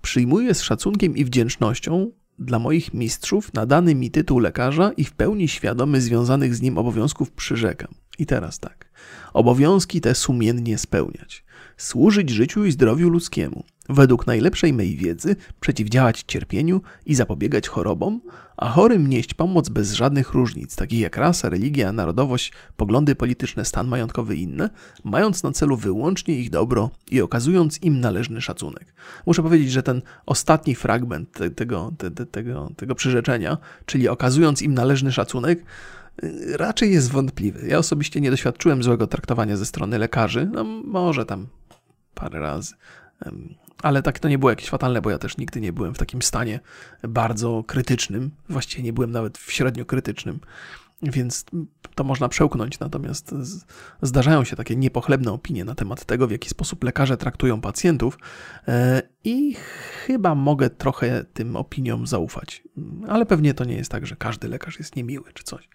Przyjmuję z szacunkiem i wdzięcznością dla moich mistrzów nadany mi tytuł lekarza i w pełni świadomy związanych z nim obowiązków przyrzekam. I teraz tak. Obowiązki te sumiennie spełniać. Służyć życiu i zdrowiu ludzkiemu. Według najlepszej mej wiedzy przeciwdziałać cierpieniu i zapobiegać chorobom, a chorym nieść pomoc bez żadnych różnic, takich jak rasa, religia, narodowość, poglądy polityczne, stan majątkowy i inne, mając na celu wyłącznie ich dobro i okazując im należny szacunek. Muszę powiedzieć, że ten ostatni fragment te, tego, te, te, tego, tego przyrzeczenia, czyli okazując im należny szacunek, raczej jest wątpliwy. Ja osobiście nie doświadczyłem złego traktowania ze strony lekarzy, no może tam parę razy. Ale tak to nie było jakieś fatalne, bo ja też nigdy nie byłem w takim stanie bardzo krytycznym. Właściwie nie byłem nawet w średnio krytycznym więc to można przełknąć. Natomiast zdarzają się takie niepochlebne opinie na temat tego, w jaki sposób lekarze traktują pacjentów, e, i chyba mogę trochę tym opiniom zaufać. Ale pewnie to nie jest tak, że każdy lekarz jest niemiły czy coś.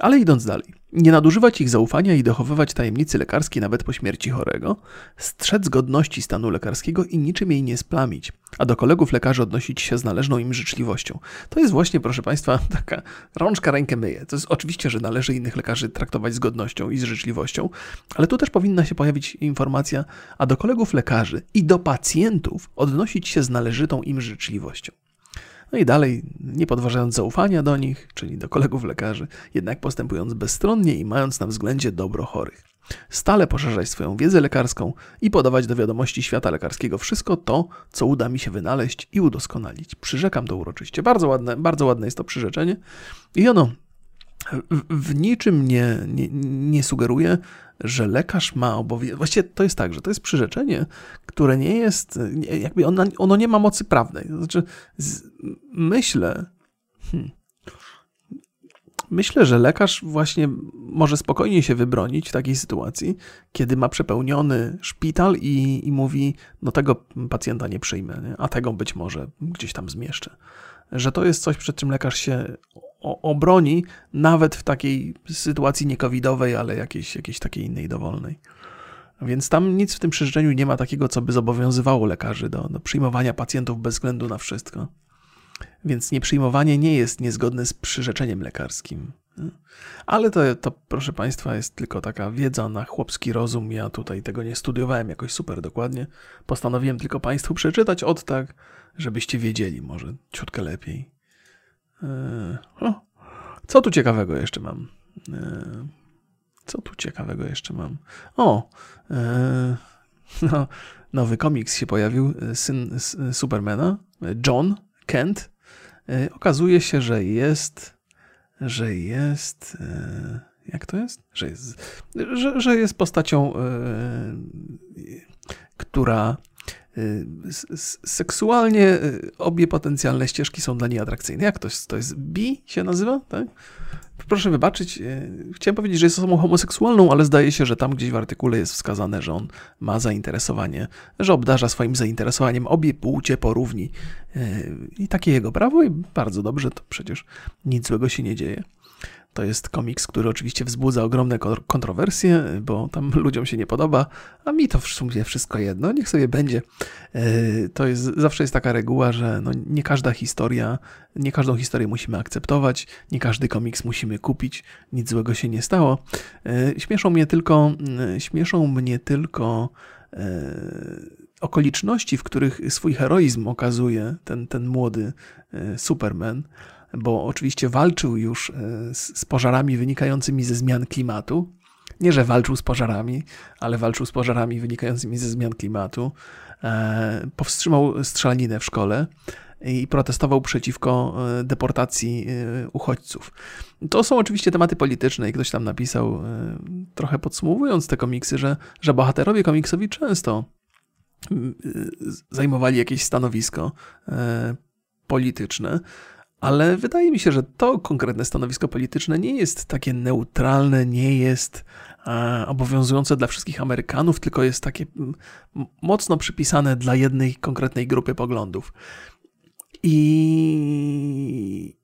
Ale idąc dalej, nie nadużywać ich zaufania i dochowywać tajemnicy lekarskiej nawet po śmierci chorego, strzec godności stanu lekarskiego i niczym jej nie splamić, a do kolegów lekarzy odnosić się z należną im życzliwością. To jest właśnie, proszę Państwa, taka rączka rękę myje. To jest oczywiście, że należy innych lekarzy traktować z godnością i z życzliwością, ale tu też powinna się pojawić informacja, a do kolegów lekarzy i do pacjentów odnosić się z należytą im życzliwością. No i dalej, nie podważając zaufania do nich, czyli do kolegów lekarzy, jednak postępując bezstronnie i mając na względzie dobro chorych. Stale poszerzać swoją wiedzę lekarską i podawać do wiadomości świata lekarskiego wszystko to, co uda mi się wynaleźć i udoskonalić. Przyrzekam to uroczyście. Bardzo ładne, bardzo ładne jest to przyrzeczenie i ono w, w niczym nie, nie, nie sugeruje, że lekarz ma obowiązek. Właściwie to jest tak, że to jest przyrzeczenie, które nie jest, jakby ono, ono nie ma mocy prawnej. Znaczy, z, myślę, hmm, myślę, że lekarz właśnie może spokojnie się wybronić w takiej sytuacji, kiedy ma przepełniony szpital i, i mówi, no tego pacjenta nie przyjmę, nie? a tego być może gdzieś tam zmieszczę. Że to jest coś, przed czym lekarz się obroni, nawet w takiej sytuacji niekowidowej, ale jakiejś, jakiejś takiej innej dowolnej. Więc tam nic w tym przyrzeczeniu nie ma takiego, co by zobowiązywało lekarzy do, do przyjmowania pacjentów bez względu na wszystko. Więc nieprzyjmowanie nie jest niezgodne z przyrzeczeniem lekarskim. Ale to, to, proszę Państwa, jest tylko taka wiedza na chłopski rozum. Ja tutaj tego nie studiowałem jakoś super dokładnie. Postanowiłem tylko Państwu przeczytać od tak, żebyście wiedzieli może ciutkę lepiej. E, o, co tu ciekawego jeszcze mam? E, co tu ciekawego jeszcze mam? O, e, no, nowy komiks się pojawił, syn Supermana, John Kent. Okazuje się, że jest, że jest, jak to jest? Że jest, że, że jest postacią, która seksualnie yy, obie potencjalne ścieżki są dla niej atrakcyjne. Jak to jest? To jest bi się nazywa? Tak? Proszę wybaczyć, chciałem powiedzieć, że jest osobą homoseksualną, ale zdaje się, że tam gdzieś w artykule jest wskazane, że on ma zainteresowanie, że obdarza swoim zainteresowaniem obie płcie porówni. I takie jego prawo i bardzo dobrze, to przecież nic złego się nie dzieje. To jest komiks, który oczywiście wzbudza ogromne kontrowersje, bo tam ludziom się nie podoba, a mi to w sumie wszystko jedno, niech sobie będzie. E, to jest, zawsze jest taka reguła, że no nie każda historia, nie każdą historię musimy akceptować, nie każdy komiks musimy kupić, nic złego się nie stało. E, śmieszą mnie tylko, e, śmieszą mnie tylko okoliczności, w których swój heroizm okazuje ten, ten młody Superman bo oczywiście walczył już e, z, pożarami wynikającymi ze zmian klimatu. Nie, że walczył z pożarami, ale walczył z pożarami wynikającymi ze zmian klimatu. E, powstrzymał strzelaninę w szkole i protestował przeciwko e, deportacji uchodźców. To są oczywiście tematy polityczne i ktoś tam napisał, trochę podsumowując te komiksy, że, że bohaterowie komiksowi często zajmowali jakieś stanowisko polityczne, ale wydaje mi się, że to konkretne stanowisko polityczne nie jest takie neutralne, nie jest e, obowiązujące dla wszystkich Amerykanów, tylko jest takie mocno przypisane dla jednej konkretnej grupy poglądów. I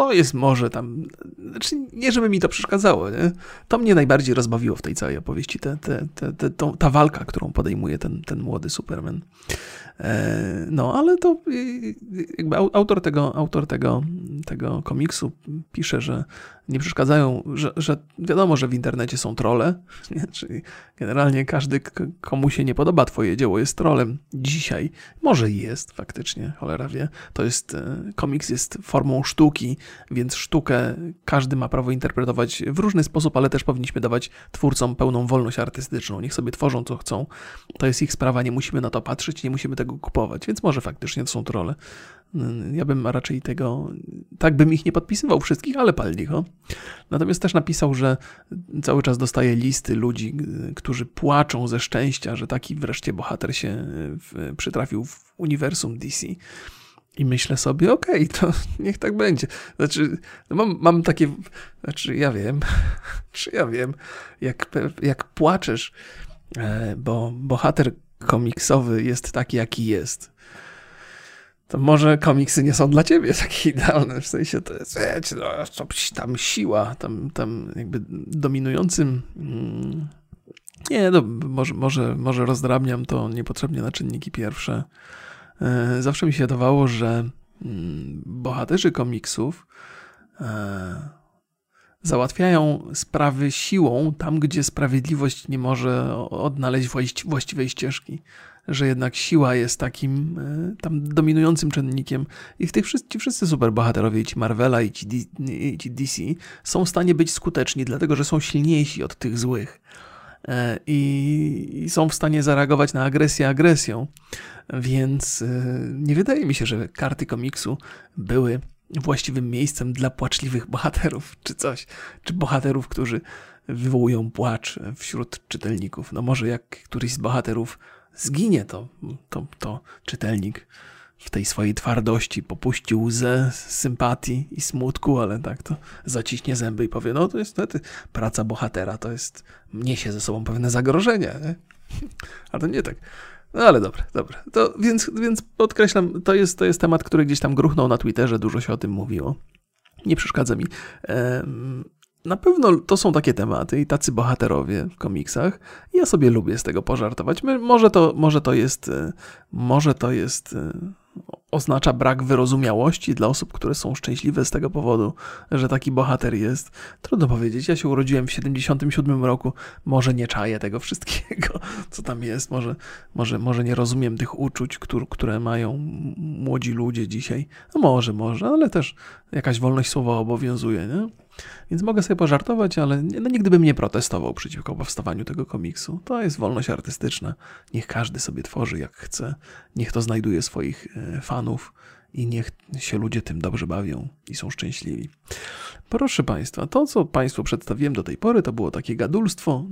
to jest może tam, znaczy nie żeby mi to przeszkadzało, nie? to mnie najbardziej rozbawiło w tej całej opowieści, te, te, te, te, ta walka, którą podejmuje ten, ten młody Superman. E, no, ale to jakby autor tego, autor tego, tego komiksu pisze, że nie przeszkadzają, że, że wiadomo, że w internecie są trole, nie? czyli generalnie każdy, komu się nie podoba twoje dzieło jest trolem dzisiaj. Może jest faktycznie, cholera wie. To jest, e, komiks jest formą sztuki, więc sztukę każdy ma prawo interpretować w różny sposób, ale też powinniśmy dawać twórcom pełną wolność artystyczną. Niech sobie tworzą, co chcą. To jest ich sprawa, nie musimy na to patrzeć, nie musimy tego kupować, więc może faktycznie to są trole. Ja bym raczej tego, tak bym ich nie podpisywał wszystkich, ale pal licho. Natomiast też napisał, że cały czas dostaje listy ludzi, którzy płaczą ze szczęścia, że taki wreszcie bohater się w, przytrafił w uniwersum DC. I myślę sobie, okej, okay, to niech tak będzie. Znaczy, no mam, mam takie, znaczy ja wiem, czy ja wiem, jak, jak płaczesz, e, bo bohater komiksowy jest taki, jaki jest to może komiksy nie są dla ciebie takie idealne, w sensie to jest, wiecie, no, tam siła, tam, tam jakby dominującym... Mm, nie, no, może, może, może rozdrabniam to niepotrzebnie na czynniki pierwsze. E, zawsze mi się wydawało, że mm, bohaterzy komiksów e, załatwiają sprawy siłą tam, gdzie sprawiedliwość nie może odnaleźć właściwej ścieżki że jednak siła jest takim e, tam dominującym czynnikiem i tych wszyscy, ci wszyscy superbohaterowie, ci Marvela, i ci, i ci DC są w stanie być skuteczni, dlatego że są silniejsi od tych złych. E, I, i są w stanie zareagować na agresję agresją. Więc e, nie wydaje mi się, że karty komiksu były właściwym miejscem dla płaczliwych bohaterów, czy coś, czy bohaterów, którzy wywołują płacz wśród czytelników. No może jak któryś z bohaterów zginie, to, to, to czytelnik w tej swojej twardości popuści łzę sympatii i smutku, ale tak to zaciśnie zęby i powie, no to jest niestety praca bohatera, to jest, niesie ze sobą pewne zagrożenia, nie? A to nie tak. No ale dobra, dobra. To więc, więc podkreślam, to jest, to jest temat, który gdzieś tam gruchnął na Twitterze, dużo się o tym mówiło. Nie przeszkadza mi. Na pewno to są takie tematy i tacy bohaterowie w komiksach. Ja sobie lubię z tego pożartować. Może to, może to jest, e, może to jest e, oznacza brak wyrozumiałości dla osób, które są szczęśliwe z tego powodu, że taki bohater jest. Trudno powiedzieć. Ja się urodziłem w 77 roku. Może nie czaję tego wszystkiego, co tam jest. Może, może, może nie rozumiem tych uczuć, które, które mają młodzi ludzie dzisiaj. No może, może, ale też jakaś wolność słowa obowiązuje, nie? Więc mogę sobie pożartować, ale no, nigdy bym nie protestował przeciwko powstawaniu tego komiksu. To jest wolność artystyczna. Niech każdy sobie tworzy jak chce. Niech to znajduje swoich e, fanów i niech się ludzie tym dobrze bawią i są szczęśliwi. Proszę Państwa, to co Państwu przedstawiłem do tej pory, to było takie gadulstwo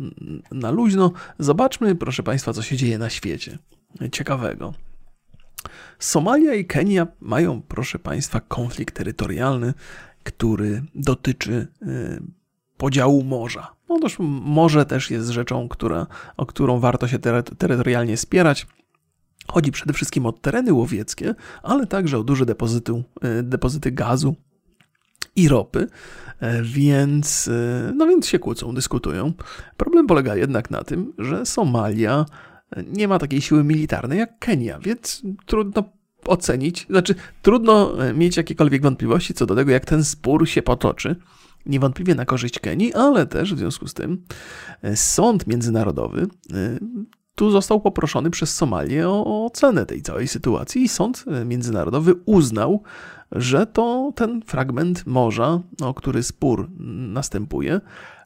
na luźno. Zobaczmy, proszę Państwa, co się dzieje na świecie. Ciekawego. Somalia i Kenia mają, proszę Państwa, konflikt terytorialny, który dotyczy y, podziału morza. Też morze też jest rzeczą, która, o którą warto się terytorialnie spierać. Chodzi przede wszystkim o tereny łowieckie, ale także o duże depozyty, depozyty gazu i ropy, e, więc, y, no więc się kłócą, dyskutują. Problem polega jednak na tym, że Somalia nie ma takiej siły militarnej jak Kenia, więc trudno ocenić, znaczy trudno e, mieć jakiekolwiek wątpliwości co do tego, jak ten spór się potoczy. Niewątpliwie na korzyść Kenii, ale też w związku z tym e, sąd międzynarodowy e, tu został poproszony przez Somalię o ocenę tej całej sytuacji i sąd międzynarodowy uznał, że to ten fragment morza, o który spór następuje,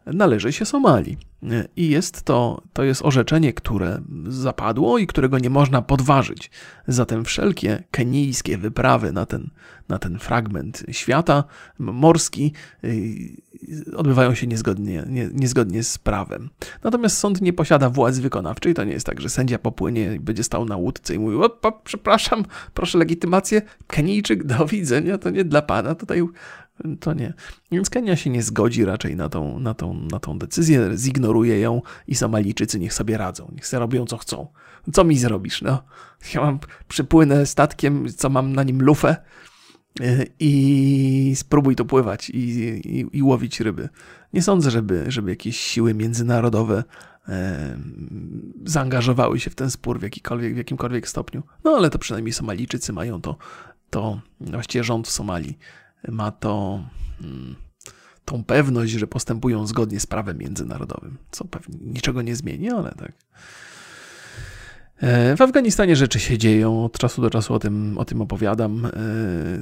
należy się Somalii. I jest to, to jest orzeczenie, które zapadło i którego nie można podważyć. Zatem wszelkie kenijskie wyprawy na ten, na ten fragment świata morski y, odbywają się niezgodnie, nie, niezgodnie z prawem. Natomiast sąd nie posiada władzy wykonawczej. To nie jest tak, że sędzia popłynie i będzie stał na łódce i mówił: o, o, przepraszam, proszę legitymację, Kenijczyk, do widzenia, to nie dla pana, tutaj to nie. Więc Kenia się nie zgodzi raczej na tą, na tą, na tą decyzję, zignoruje ją i Somalijczycy niech sobie radzą, niech sobie robią co chcą. Co mi zrobisz? No, ja mam, przypłynę statkiem, co mam na nim lufę y, i spróbuj tu pływać i, i, i łowić ryby. Nie sądzę, żeby, żeby jakieś siły międzynarodowe zaangażowały się w ten spór w, jakikolwiek, w jakimkolwiek stopniu. No ale to przynajmniej Somalijczycy mają to, to właściwie rząd w Somalii ma to hmm, tą pewność, że postępują zgodnie z prawem międzynarodowym, co pewnie niczego nie zmieni, ale tak. E, w Afganistanie rzeczy się dzieją, od czasu do czasu o tym, o tym opowiadam. E,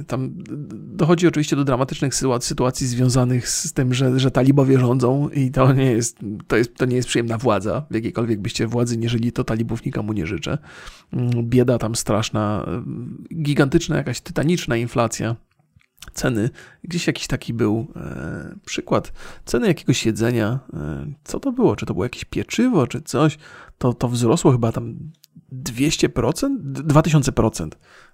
tam dochodzi oczywiście do dramatycznych sytuacji związanych z tym, że, że talibowie rządzą i to nie, jest, to, jest, to nie jest przyjemna władza. W jakiejkolwiek byście władzy nie żyli, to talibów nikomu nie życzę. Mm, bieda tam straszna, gigantyczna, jakaś tytaniczna inflacja ceny. Gdzieś jakiś taki był e, przykład ceny jakiegoś jedzenia. E, co to było? Czy to było jakieś pieczywo, czy coś? To, to wzrosło chyba tam 200%? 2000%.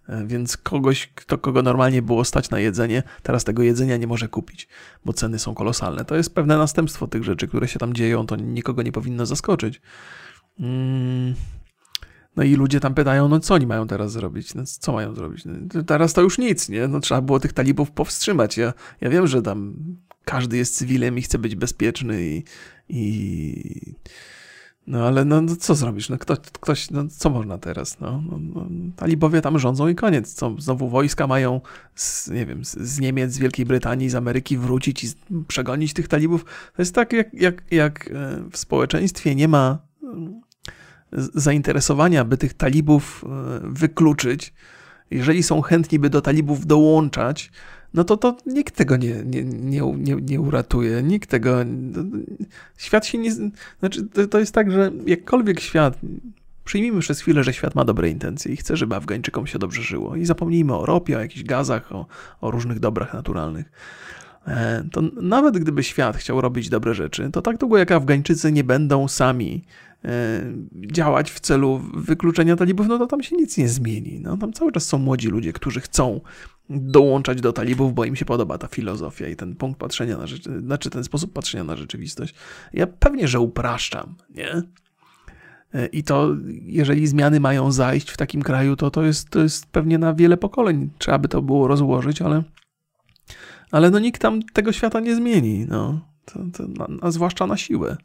E, więc kogoś, kto, kogo normalnie było stać na jedzenie, teraz tego jedzenia nie może kupić, bo ceny są kolosalne. To jest pewne następstwo tych rzeczy, które się tam dzieją, to nikogo nie powinno zaskoczyć. Mm. No i ludzie tam pytają, no co oni mają teraz zrobić? No, co mają zrobić? No, teraz to już nic, nie? No trzeba było tych talibów powstrzymać. Ja, ja wiem, że tam każdy jest cywilem i chce być bezpieczny i... i... No ale no, no, co zrobisz? No ktoś, ktoś no co można teraz? No, no, no, talibowie tam rządzą i koniec. Co, znowu wojska mają z, nie wiem, z Niemiec, z Wielkiej Brytanii, z Ameryki wrócić i przegonić tych talibów. To jest tak, jak, jak, jak e, w społeczeństwie nie ma zainteresowania, by tych talibów e, wykluczyć, jeżeli są chętni, by do talibów dołączać, no to, to nikt tego nie, nie, nie, nie, nie uratuje. Nikt tego. Świat się nie. Znaczy, to, to jest tak, że jakkolwiek świat. Przyjmijmy przez chwilę, że świat ma dobre intencje i chce, żeby Afgańczykom się dobrze żyło. I zapomnijmy o ropie, o jakichś gazach, o, o różnych dobrach naturalnych. E, to nawet gdyby świat chciał robić dobre rzeczy, to tak długo jak Afgańczycy nie będą sami działać w celu wykluczenia talibów, no to tam się nic nie zmieni. No, tam cały czas są młodzi ludzie, którzy chcą dołączać do talibów, bo im się podoba ta filozofia i ten punkt patrzenia na rzeczywistość, znaczy ten sposób patrzenia na rzeczywistość. Ja pewnie, że upraszczam, nie? E, I to, jeżeli zmiany mają zajść w takim kraju, to to jest, to jest pewnie na wiele pokoleń. Trzeba by to było rozłożyć, ale, ale no nikt tam tego świata nie zmieni, no. To, to, a zwłaszcza na siłę.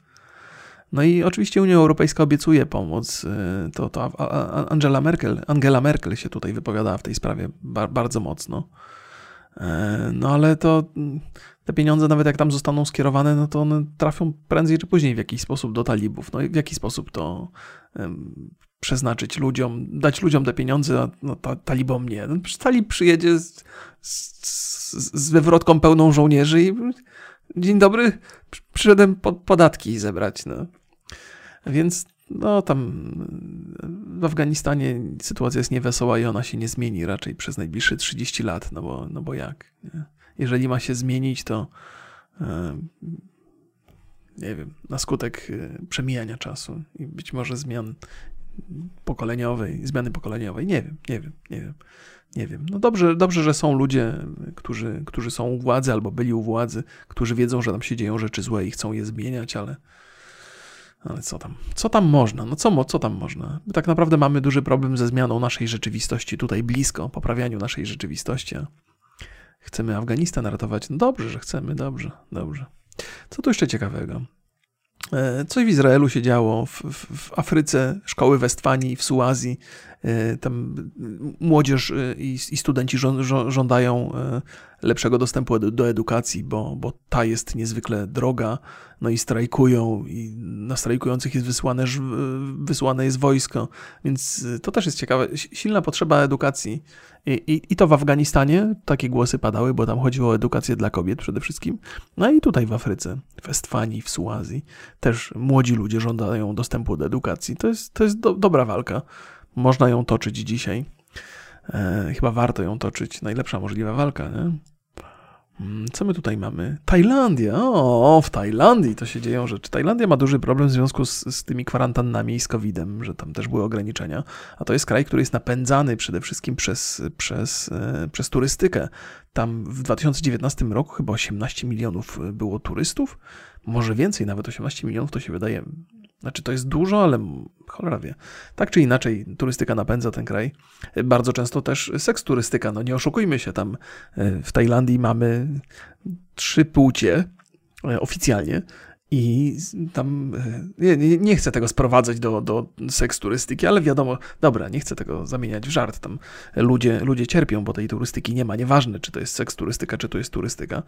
No i oczywiście Unia Europejska obiecuje pomoc. Y, to, to Angela Merkel, Angela Merkel się tutaj wypowiadała w tej sprawie bardzo mocno. E, no ale to mm, te pieniądze, nawet jak tam zostaną skierowane, no to one trafią prędzej czy później w jakiś sposób do talibów. No i w jaki sposób to przeznaczyć ludziom, dać ludziom te pieniądze, a no, ta, talibom nie. No, talib przyjedzie z, z, z wywrotką pełną żołnierzy i dzień dobry, przyszedłem podatki zebrać. No. Więc no tam w Afganistanie sytuacja jest niewesoła i ona się nie zmieni raczej przez najbliższe 30 lat, no bo, no bo jak? Nie? Jeżeli ma się zmienić, to nie wiem, na skutek e, przemijania czasu i być może zmian pokoleniowej, zmiany pokoleniowej. Nie wiem, nie wiem, nie wiem, nie wiem. No dobrze, dobrze, że są ludzie, którzy, którzy są u władzy albo byli u władzy, którzy wiedzą, że tam się dzieją rzeczy złe i chcą je zmieniać, ale ale co tam? Co tam można? No co, co tam można? My tak naprawdę mamy duży problem ze zmianą naszej rzeczywistości tutaj blisko, poprawianiu naszej rzeczywistości. Chcemy Afganistan ratować? No dobrze, że chcemy, dobrze, dobrze. Co tu jeszcze ciekawego? E, coś w Izraelu się działo, w, w, w Afryce, szkoły w Estwanii, w Suazji. E, tam młodzież e, i, studenci żądają lepszego dostępu do edukacji, bo, bo ta jest niezwykle droga, no i strajkują, i na strajkujących jest wysłane, wysłane jest wojsko, więc to też jest ciekawe. Silna potrzeba edukacji. I, i, I to w Afganistanie takie głosy padały, bo tam chodziło o edukację dla kobiet przede wszystkim. No i tutaj w Afryce, w Estwanii, w Suazji, też młodzi ludzie żądają dostępu do edukacji. To jest, to jest do, dobra walka. Można ją toczyć dzisiaj. E, chyba warto ją toczyć. Najlepsza możliwa walka, nie? Mm, co my tutaj mamy? Tajlandia. O, w Tajlandii to się dzieją rzeczy. Tajlandia ma duży problem w związku z, z tymi kwarantannami i z COVID-em, że tam też były ograniczenia. A to jest kraj, który jest napędzany przede wszystkim przez, przez, e, przez turystykę. Tam w 2019 roku chyba 18 milionów było turystów. Może więcej, nawet 18 milionów to się wydaje znaczy to jest dużo, ale cholera wie. Tak czy inaczej, turystyka napędza ten kraj. Bardzo często też seks turystyka. No nie oszukujmy się, tam e, w Tajlandii mamy trzy płcie e, oficjalnie i tam e, nie, nie, chcę tego sprowadzać do, do seks turystyki, ale wiadomo, dobra, nie chcę tego zamieniać w żart. Tam ludzie, ludzie cierpią, bo tej turystyki nie ma. Nieważne, czy to jest seks turystyka, czy to jest turystyka.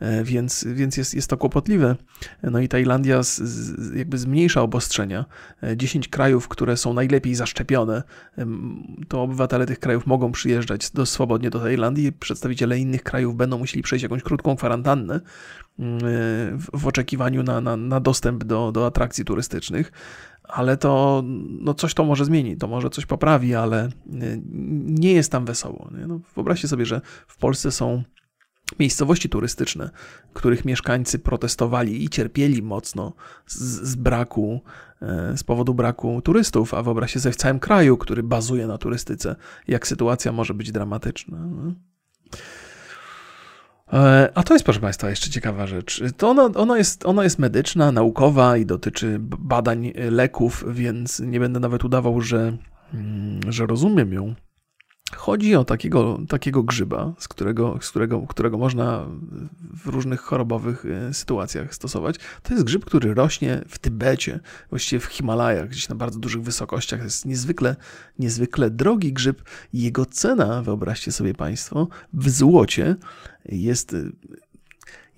E, więc, więc jest, jest to kłopotliwe. No i Tajlandia z, z, jakby zmniejsza obostrzenia. 10 e, krajów, które są najlepiej zaszczepione, to obywatele tych krajów mogą przyjeżdżać do, swobodnie do Tajlandii. Przedstawiciele innych krajów będą musieli przejść jakąś krótką kwarantannę w oczekiwaniu na, na, na dostęp do, do atrakcji turystycznych ale to no coś to może zmieni, to może coś poprawi, ale nie jest tam wesoło. Nie? No, wyobraźcie sobie, że w Polsce są miejscowości turystyczne, których mieszkańcy protestowali i cierpieli mocno z, z, braku, e, z powodu braku turystów, a wyobraźcie sobie w całym kraju, który bazuje na turystyce, jak sytuacja może być dramatyczna. No. E, a to jest, proszę Państwa, jeszcze ciekawa rzecz. To ona, ona, jest, ona jest medyczna, naukowa i dotyczy badań leków, więc nie będę nawet udawał, że, mm, że rozumiem ją. Chodzi o takiego, takiego grzyba, z którego, z którego, którego można w różnych chorobowych e, sytuacjach stosować. To jest grzyb, który rośnie w Tybecie, właściwie w Himalajach, gdzieś na bardzo dużych wysokościach. To jest niezwykle, niezwykle drogi grzyb. Jego cena, wyobraźcie sobie Państwo, w złocie jest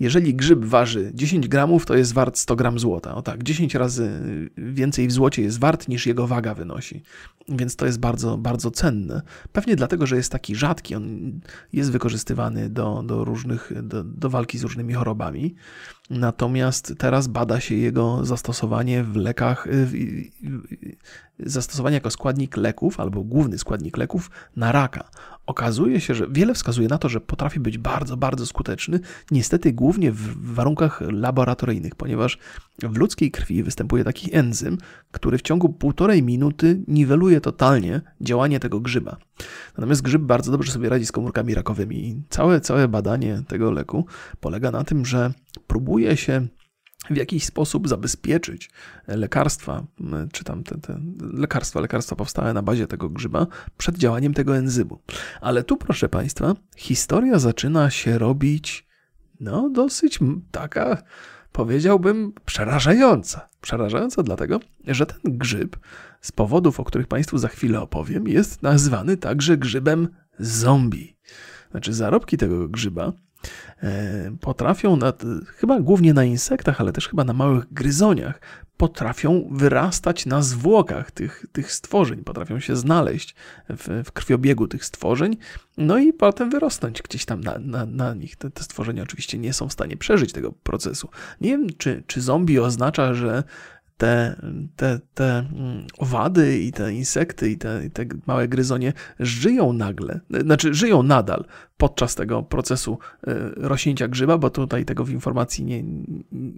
jeżeli grzyb waży 10 gramów, to jest wart 100 gram złota. O tak, 10 razy więcej w złocie jest wart niż jego waga wynosi. Więc to jest bardzo, bardzo cenne. Pewnie dlatego, że jest taki rzadki, on jest wykorzystywany do, do różnych, do, do walki z różnymi chorobami. Natomiast teraz bada się jego zastosowanie w lekach, zastosowanie jako składnik leków albo główny składnik leków na raka. Okazuje się, że wiele wskazuje na to, że potrafi być bardzo, bardzo skuteczny, niestety głównie w warunkach laboratoryjnych, ponieważ w ludzkiej krwi występuje taki enzym, który w ciągu półtorej minuty niweluje totalnie działanie tego grzyba. Natomiast grzyb bardzo dobrze sobie radzi z komórkami rakowymi i całe, całe badanie tego leku polega na tym, że próbuje się w jakiś sposób zabezpieczyć lekarstwa, czy tam te, te lekarstwa, lekarstwa powstałe na bazie tego grzyba przed działaniem tego enzymu. Ale tu, proszę Państwa, historia zaczyna się robić no dosyć taka, powiedziałbym, przerażająca. Przerażająca dlatego, że ten grzyb z powodów, o których Państwu za chwilę opowiem, jest nazwany także grzybem zombie. Znaczy zarobki tego grzyba potrafią, na, chyba głównie na insektach, ale też chyba na małych gryzoniach, potrafią wyrastać na zwłokach tych, tych stworzeń, potrafią się znaleźć w, w krwiobiegu tych stworzeń, no i potem wyrosnąć gdzieś tam na, na, na nich. Te, te, stworzenia oczywiście nie są w stanie przeżyć tego procesu. Nie wiem, czy, czy zombie oznacza, że te, te, te mm, owady i te insekty i te, i te małe gryzonie żyją nagle, znaczy żyją nadal podczas tego procesu e, rośnięcia grzyba, bo tutaj tego w informacji nie,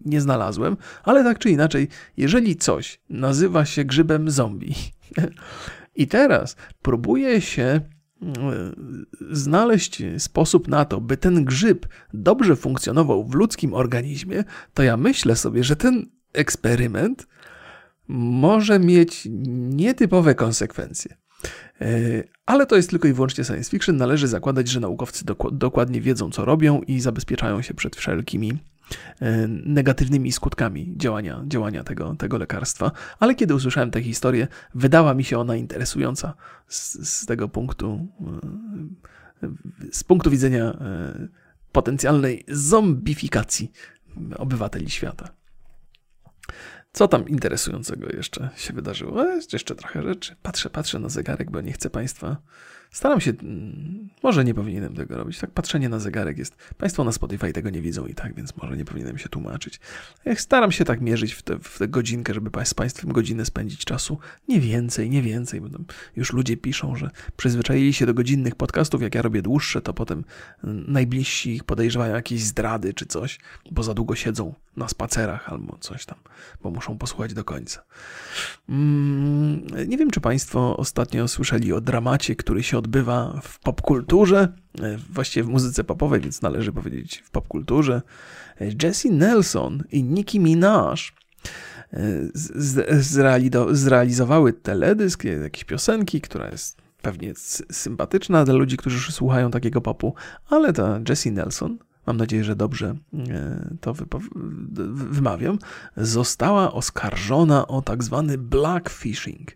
nie znalazłem, ale tak czy inaczej, jeżeli coś nazywa się grzybem zombie i teraz próbuje się znaleźć sposób na to, by ten grzyb dobrze funkcjonował w ludzkim organizmie, to ja myślę sobie, że ten eksperyment może mieć nietypowe konsekwencje. E, ale to jest tylko i wyłącznie science fiction. Należy zakładać, że naukowcy dokładnie wiedzą, co robią i zabezpieczają się przed wszelkimi E, negatywnymi skutkami działania, działania tego, tego lekarstwa. Ale kiedy usłyszałem tę historię, wydała mi się ona interesująca z, z tego punktu, e, z punktu widzenia potencjalnej zombifikacji obywateli świata. Co tam interesującego jeszcze się wydarzyło? Jeszcze trochę rzeczy. Patrzę, patrzę na zegarek, bo nie chcę Państwa Staram się, mm, może nie powinienem tego robić. Tak patrzenie na zegarek jest. Państwo na Spotify tego nie widzą i tak, więc może nie powinienem się tłumaczyć. Jak staram się tak mierzyć w tę, w godzinkę, żeby z Państwem godzinę spędzić czasu. Nie więcej, nie więcej, bo już ludzie piszą, że przyzwyczaili się do godzinnych podcastów. Jak ja robię dłuższe, to potem mm, najbliżsi ich podejrzewają jakieś zdrady czy coś, bo za długo siedzą na spacerach albo coś tam, bo muszą posłuchać do końca. Mm, nie wiem, czy Państwo ostatnio słyszeli o dramacie, który się odbywa w popkulturze, e, właściwie w muzyce popowej, więc należy powiedzieć w popkulturze. Jesse Nelson i Nicki Minaj e, zrealizowały teledysk, jakieś piosenki, która jest pewnie sympatyczna dla ludzi, którzy słuchają takiego popu, ale ta Jessie Nelson, mam nadzieję, że dobrze e, to wymawiam, została oskarżona o tak zwany blackfishing.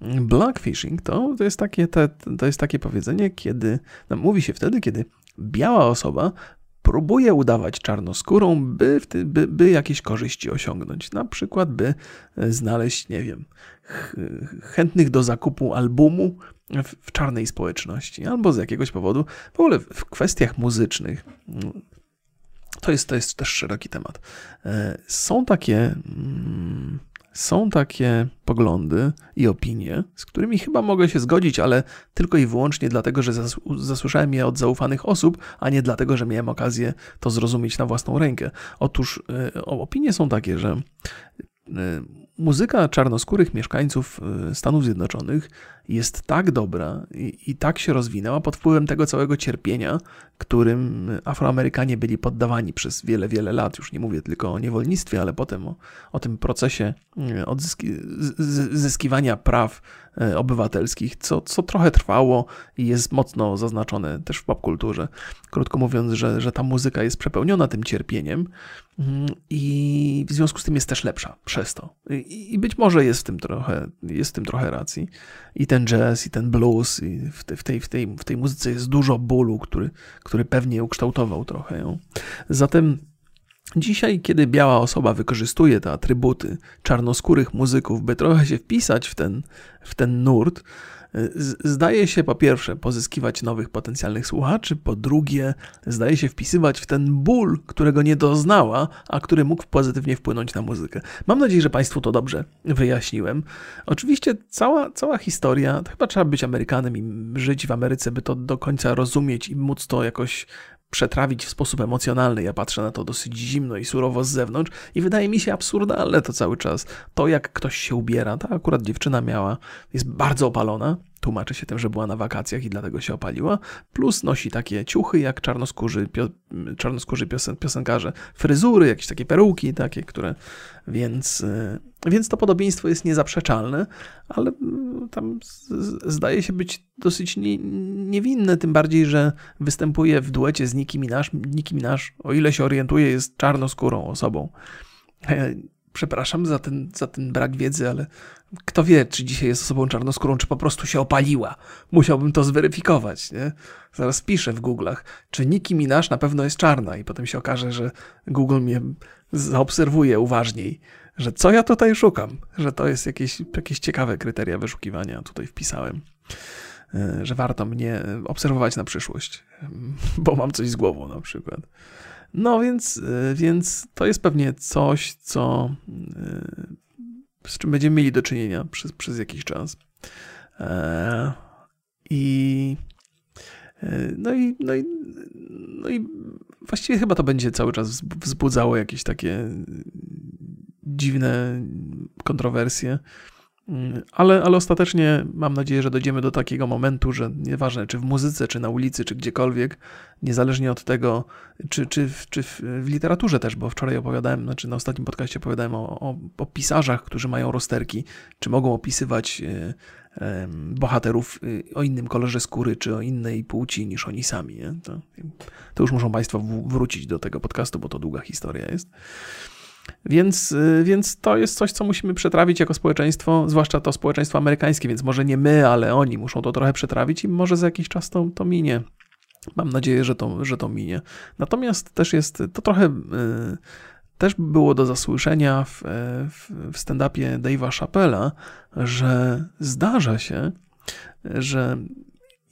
Blackfishing to, to, jest takie, to, to jest takie powiedzenie, kiedy no, mówi się wtedy, kiedy biała osoba próbuje udawać czarnoskórą, by, by, by jakieś korzyści osiągnąć. Na przykład, by znaleźć, nie wiem, chętnych do zakupu albumu w, w czarnej społeczności, albo z jakiegoś powodu. W ogóle w kwestiach muzycznych to jest, to jest też szeroki temat. E, są takie. Mm, są takie poglądy i opinie, z którymi chyba mogę się zgodzić, ale tylko i wyłącznie dlatego, że zasłyszałem je od zaufanych osób, a nie dlatego, że miałem okazję to zrozumieć na własną rękę. Otóż y, opinie są takie, że y, muzyka czarnoskórych mieszkańców y, Stanów Zjednoczonych jest tak dobra i, i, tak się rozwinęła pod wpływem tego całego cierpienia, którym Afroamerykanie byli poddawani przez wiele, wiele lat. Już nie mówię tylko o niewolnictwie, ale potem o, o tym procesie y, odzyskiwania praw y, obywatelskich, co, co trochę trwało i jest mocno zaznaczone też w popkulturze. Krótko mówiąc, że, że ta muzyka jest przepełniona tym cierpieniem mm, i w związku z tym jest też lepsza przez to. I, i być może jest w tym trochę, jest w tym trochę racji. I ten ten jazz i ten blues i w, tej, w, tej, w, tej, w tej muzyce jest dużo bólu, który, który pewnie ukształtował trochę ją. Zatem Dzisiaj, kiedy biała osoba wykorzystuje te atrybuty czarnoskórych muzyków, by trochę się wpisać w ten, w ten nurt, zdaje się po pierwsze pozyskiwać nowych potencjalnych słuchaczy, po drugie zdaje się wpisywać w ten ból, którego nie doznała, a który mógł pozytywnie wpłynąć na muzykę. Mam nadzieję, że Państwu to dobrze wyjaśniłem. Oczywiście cała, cała historia, to chyba trzeba być Amerykanem i żyć w Ameryce, by to do końca rozumieć i móc to jakoś przetrawić w sposób emocjonalny. Ja patrzę na to dosyć zimno i surowo z zewnątrz i wydaje mi się absurdalne to cały czas. To, jak ktoś się ubiera, ta akurat dziewczyna miała, jest bardzo opalona, tłumaczy się tym, że była na wakacjach i dlatego się opaliła, plus nosi takie ciuchy jak czarnoskórzy, pio, czarnoskórzy piosen, piosenkarze, fryzury, jakieś takie peruki takie, które, więc, e, więc to podobieństwo jest niezaprzeczalne, ale mm, tam zdaje się być dosyć nie, niewinne, tym bardziej, że występuje w duecie z Nicki Minaj. Nicki Minaj, o ile się orientuje, jest czarnoskórą osobą. E, przepraszam za ten, za ten brak wiedzy, ale kto wie, czy dzisiaj jest osobą czarnoskórą, czy po prostu się opaliła. Musiałbym to zweryfikować, nie? Zaraz piszę w Google'ach, czy Nicki Minaj na pewno jest czarna i potem się okaże, że Google mnie zaobserwuje uważniej, że co ja tutaj szukam, że to jest jakieś, jakieś ciekawe kryteria wyszukiwania tutaj wpisałem, e, że warto mnie obserwować na przyszłość, bo mam coś z głową na przykład. No więc, e, więc to jest pewnie coś, co e, z czym będziemy mieli do czynienia przez, przez jakiś czas. I no i, no, i, no i właściwie chyba to będzie cały czas wzbudzało jakieś takie dziwne kontrowersje. Ale, ale ostatecznie mam nadzieję, że dojdziemy do takiego momentu, że nieważne czy w muzyce, czy na ulicy, czy gdziekolwiek, niezależnie od tego, czy, czy, w, czy w, literaturze też, bo wczoraj opowiadałem, znaczy na ostatnim podcaście opowiadałem o, o, o pisarzach, którzy mają rozterki, czy mogą opisywać e, bohaterów e, o innym kolorze skóry, czy o innej płci niż oni sami. To, to już muszą Państwo wrócić do tego podcastu, bo to długa historia jest. Więc, y, więc to jest coś, co musimy przetrawić jako społeczeństwo, zwłaszcza to społeczeństwo amerykańskie, więc może nie my, ale oni muszą to trochę przetrawić i może za jakiś czas to, to minie. Mam nadzieję, że to, że to minie. Natomiast też jest to trochę. Yy, też było do zasłyszenia w, w, w stand-upie Dave'a Chappella, że zdarza się, że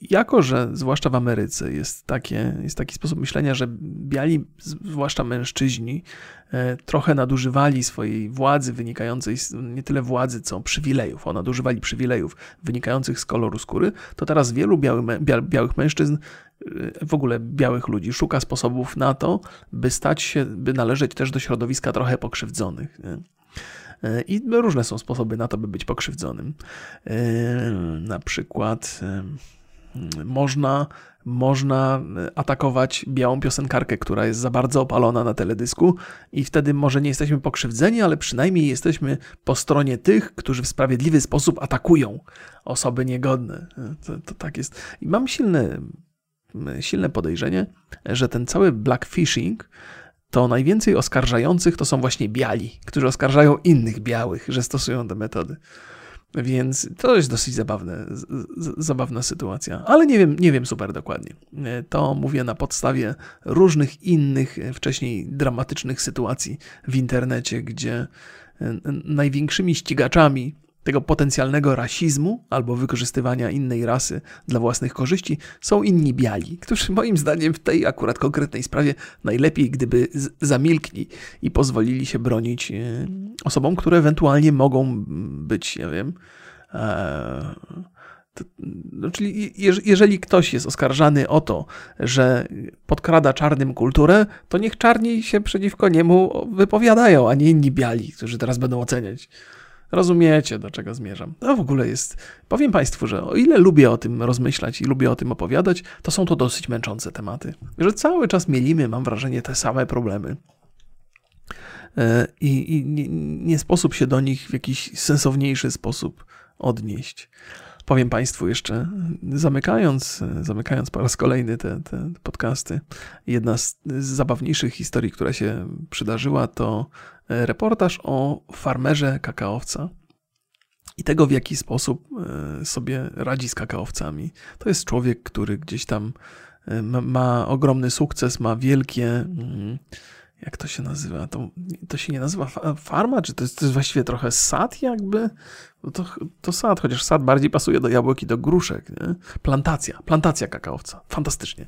jako, że zwłaszcza w Ameryce jest, takie, jest taki sposób myślenia, że biali, zwłaszcza mężczyźni, e, trochę nadużywali swojej władzy wynikającej z nie tyle władzy, co przywilejów. O, nadużywali przywilejów wynikających z koloru skóry, to teraz wielu białych, białych mężczyzn, e, w ogóle białych ludzi, szuka sposobów na to, by stać się, by należeć też do środowiska trochę pokrzywdzonych. E, I różne są sposoby na to, by być pokrzywdzonym. Na przykład można, można atakować białą piosenkarkę, która jest za bardzo opalona na teledysku i wtedy może nie jesteśmy pokrzywdzeni, ale przynajmniej jesteśmy po stronie tych, którzy w sprawiedliwy sposób atakują osoby niegodne. To, to tak jest. I mam silne, silne podejrzenie, że ten cały blackfishing to najwięcej oskarżających to są właśnie biali, którzy oskarżają innych białych, że stosują te metody. Więc to jest dosyć zabawne, zabawna sytuacja, ale nie wiem, nie wiem super dokładnie. To mówię na podstawie różnych innych wcześniej dramatycznych sytuacji w internecie, gdzie największymi ścigaczami tego potencjalnego rasizmu albo wykorzystywania innej rasy dla własnych korzyści są inni biali, którzy moim zdaniem w tej akurat konkretnej sprawie najlepiej gdyby zamilkli i pozwolili się bronić e, osobom, które ewentualnie mogą być, ja wiem, e, no, czyli jeżeli ktoś jest oskarżany o to, że podkrada czarnym kulturę, to niech czarni się przeciwko niemu wypowiadają, a nie inni biali, którzy teraz będą oceniać. Rozumiecie, do czego zmierzam. To w ogóle jest. Powiem Państwu, że o ile lubię o tym rozmyślać i lubię o tym opowiadać, to są to dosyć męczące tematy. Że cały czas mielimy, mam wrażenie, te same problemy. E, I, i nie, nie sposób się do nich w jakiś sensowniejszy sposób odnieść powiem Państwu jeszcze, zamykając, zamykając po raz kolejny te, te podcasty, jedna z, z zabawniejszych historii, która się przydarzyła, to reportaż o farmerze kakaowca i tego, w jaki sposób e, sobie radzi z kakaowcami. To jest człowiek, który gdzieś tam e, ma, ogromny sukces, ma wielkie. Mm, jak to się nazywa? To, to się nie nazywa farma, czy to jest, to jest właściwie trochę sad jakby? No to, to sad, chociaż sad bardziej pasuje do jabłek i do gruszek. Nie? Plantacja, plantacja kakaowca. Fantastycznie.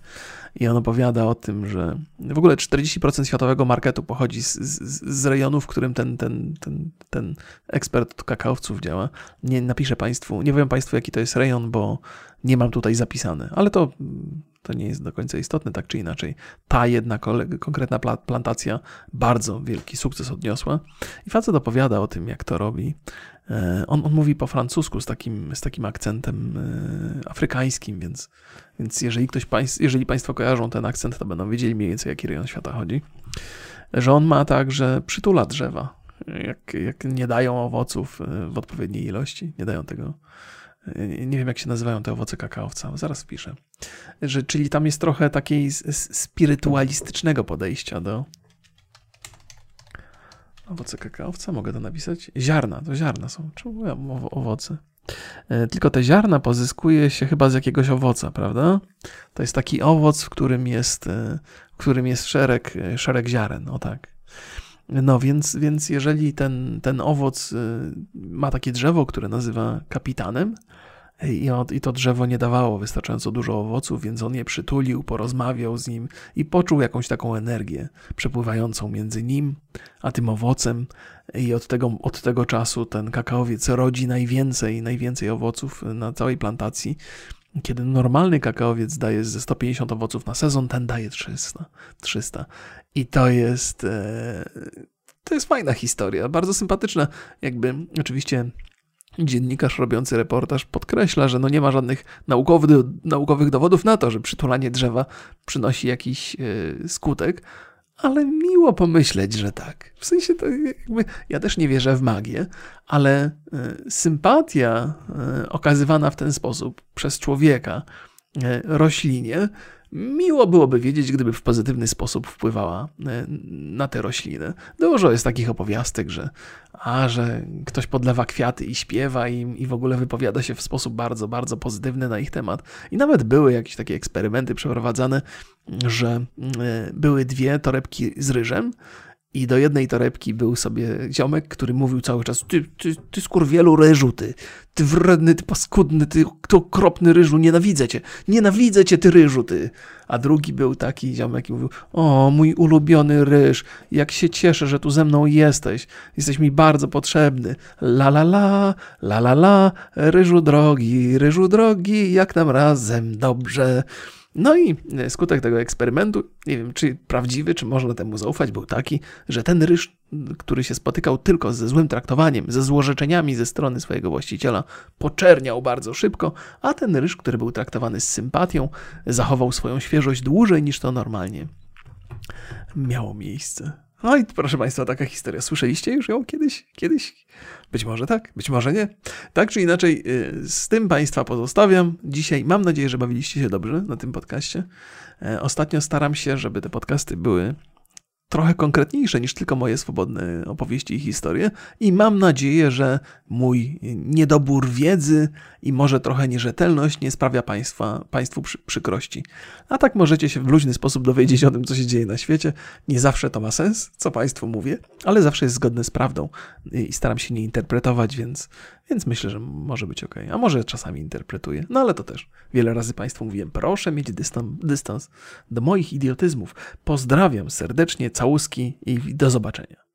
I on opowiada o tym, że w ogóle 40% światowego marketu pochodzi z, z, z rejonu, w którym ten, ten, ten, ten ekspert od kakaowców działa. Nie napiszę Państwu, nie powiem Państwu, jaki to jest rejon, bo nie mam tutaj zapisane, ale to to nie jest do końca istotne, tak czy inaczej. Ta jedna konkretna plantacja bardzo wielki sukces odniosła i facet opowiada o tym, jak to robi. E, on, on mówi po francusku z takim, z takim akcentem e, afrykańskim, więc, więc jeżeli, ktoś, jeżeli Państwo kojarzą ten akcent, to będą wiedzieli mniej więcej, jaki rejon świata chodzi. Że on ma tak, że przytula drzewa, jak, jak nie dają owoców e, w odpowiedniej ilości, nie dają tego nie wiem jak się nazywają te owoce kakaowca, zaraz wpiszę. Że, czyli tam jest trochę takiej spirytualistycznego podejścia do owoce kakaowca, mogę to napisać? Ziarna, to ziarna są, czemu ja owoce? E, tylko te ziarna pozyskuje się chyba z jakiegoś owoca, prawda? To jest taki owoc, w którym jest, e, w którym jest szereg, e, szereg ziaren, o tak. No więc, więc jeżeli ten, ten owoc ma takie drzewo, które nazywa kapitanem, I, on, I to drzewo nie dawało wystarczająco dużo owoców, więc on je przytulił, porozmawiał z nim i poczuł jakąś taką energię przepływającą między nim a tym owocem. I od tego, od tego czasu ten kakaowiec rodzi najwięcej, najwięcej owoców na całej plantacji. Kiedy normalny kakaowiec daje ze 150 owoców na sezon, ten daje 300. 300. I to jest. E, to jest fajna historia, bardzo sympatyczna. Jakby oczywiście dziennikarz robiący reportaż podkreśla, że no nie ma żadnych naukowych, dowodów na to, że przytulanie drzewa przynosi jakiś yy, skutek, ale miło pomyśleć, że tak. W sensie to jakby, ja też nie wierzę w magię, ale y, sympatia y, okazywana w ten sposób przez człowieka roślinie Miło byłoby wiedzieć, gdyby w pozytywny sposób wpływała e, na tę roślinę. Dużo jest takich opowiastek, że, a, że ktoś podlewa kwiaty i śpiewa im i w ogóle wypowiada się w sposób bardzo, bardzo pozytywny na ich temat. I nawet były jakieś takie eksperymenty przeprowadzane, że e, były dwie torebki z ryżem i do jednej torebki był sobie ziomek, który mówił cały czas ty, ty, ty skurwielu ryżu, ty, ty wredny, ty paskudny, ty, ty okropny ryżu, nienawidzę cię, nienawidzę cię, ty ryżu, ty. A drugi był taki ziomek i mówił, o mój ulubiony ryż, jak się cieszę, że tu ze mną jesteś, jesteś mi bardzo potrzebny, la la la, la la la, ryżu drogi, ryżu drogi, jak nam razem dobrze. No i e, skutek tego eksperymentu, nie wiem czy prawdziwy, czy można temu zaufać, był taki, że ten ryż, który się spotykał tylko ze złym traktowaniem, ze złorzeczeniami ze strony swojego właściciela, poczerniał bardzo szybko, a ten ryż, który był traktowany z sympatią, zachował swoją świeżość dłużej niż to normalnie miało miejsce. No i proszę Państwa, taka historia. Słyszeliście już ją kiedyś? Kiedyś? Być może tak, być może nie. Tak czy inaczej, y, z tym Państwa pozostawiam. Dzisiaj mam nadzieję, że bawiliście się dobrze na tym podcaście. E, ostatnio staram się, żeby te podcasty były trochę konkretniejsze niż tylko moje swobodne opowieści i historie i mam nadzieję, że mój niedobór wiedzy i może trochę nierzetelność nie sprawia państwa, Państwu przy, przykrości. A tak możecie się w luźny sposób dowiedzieć o tym, co się dzieje na świecie. Nie zawsze to ma sens, co Państwu mówię, ale zawsze jest zgodne z prawdą i staram się nie interpretować, więc, więc myślę, że może być ok. A może czasami interpretuję, no ale to też. Wiele razy Państwu mówiłem, proszę mieć dystans, dystans do moich idiotyzmów. Pozdrawiam serdecznie, całuski i do zobaczenia.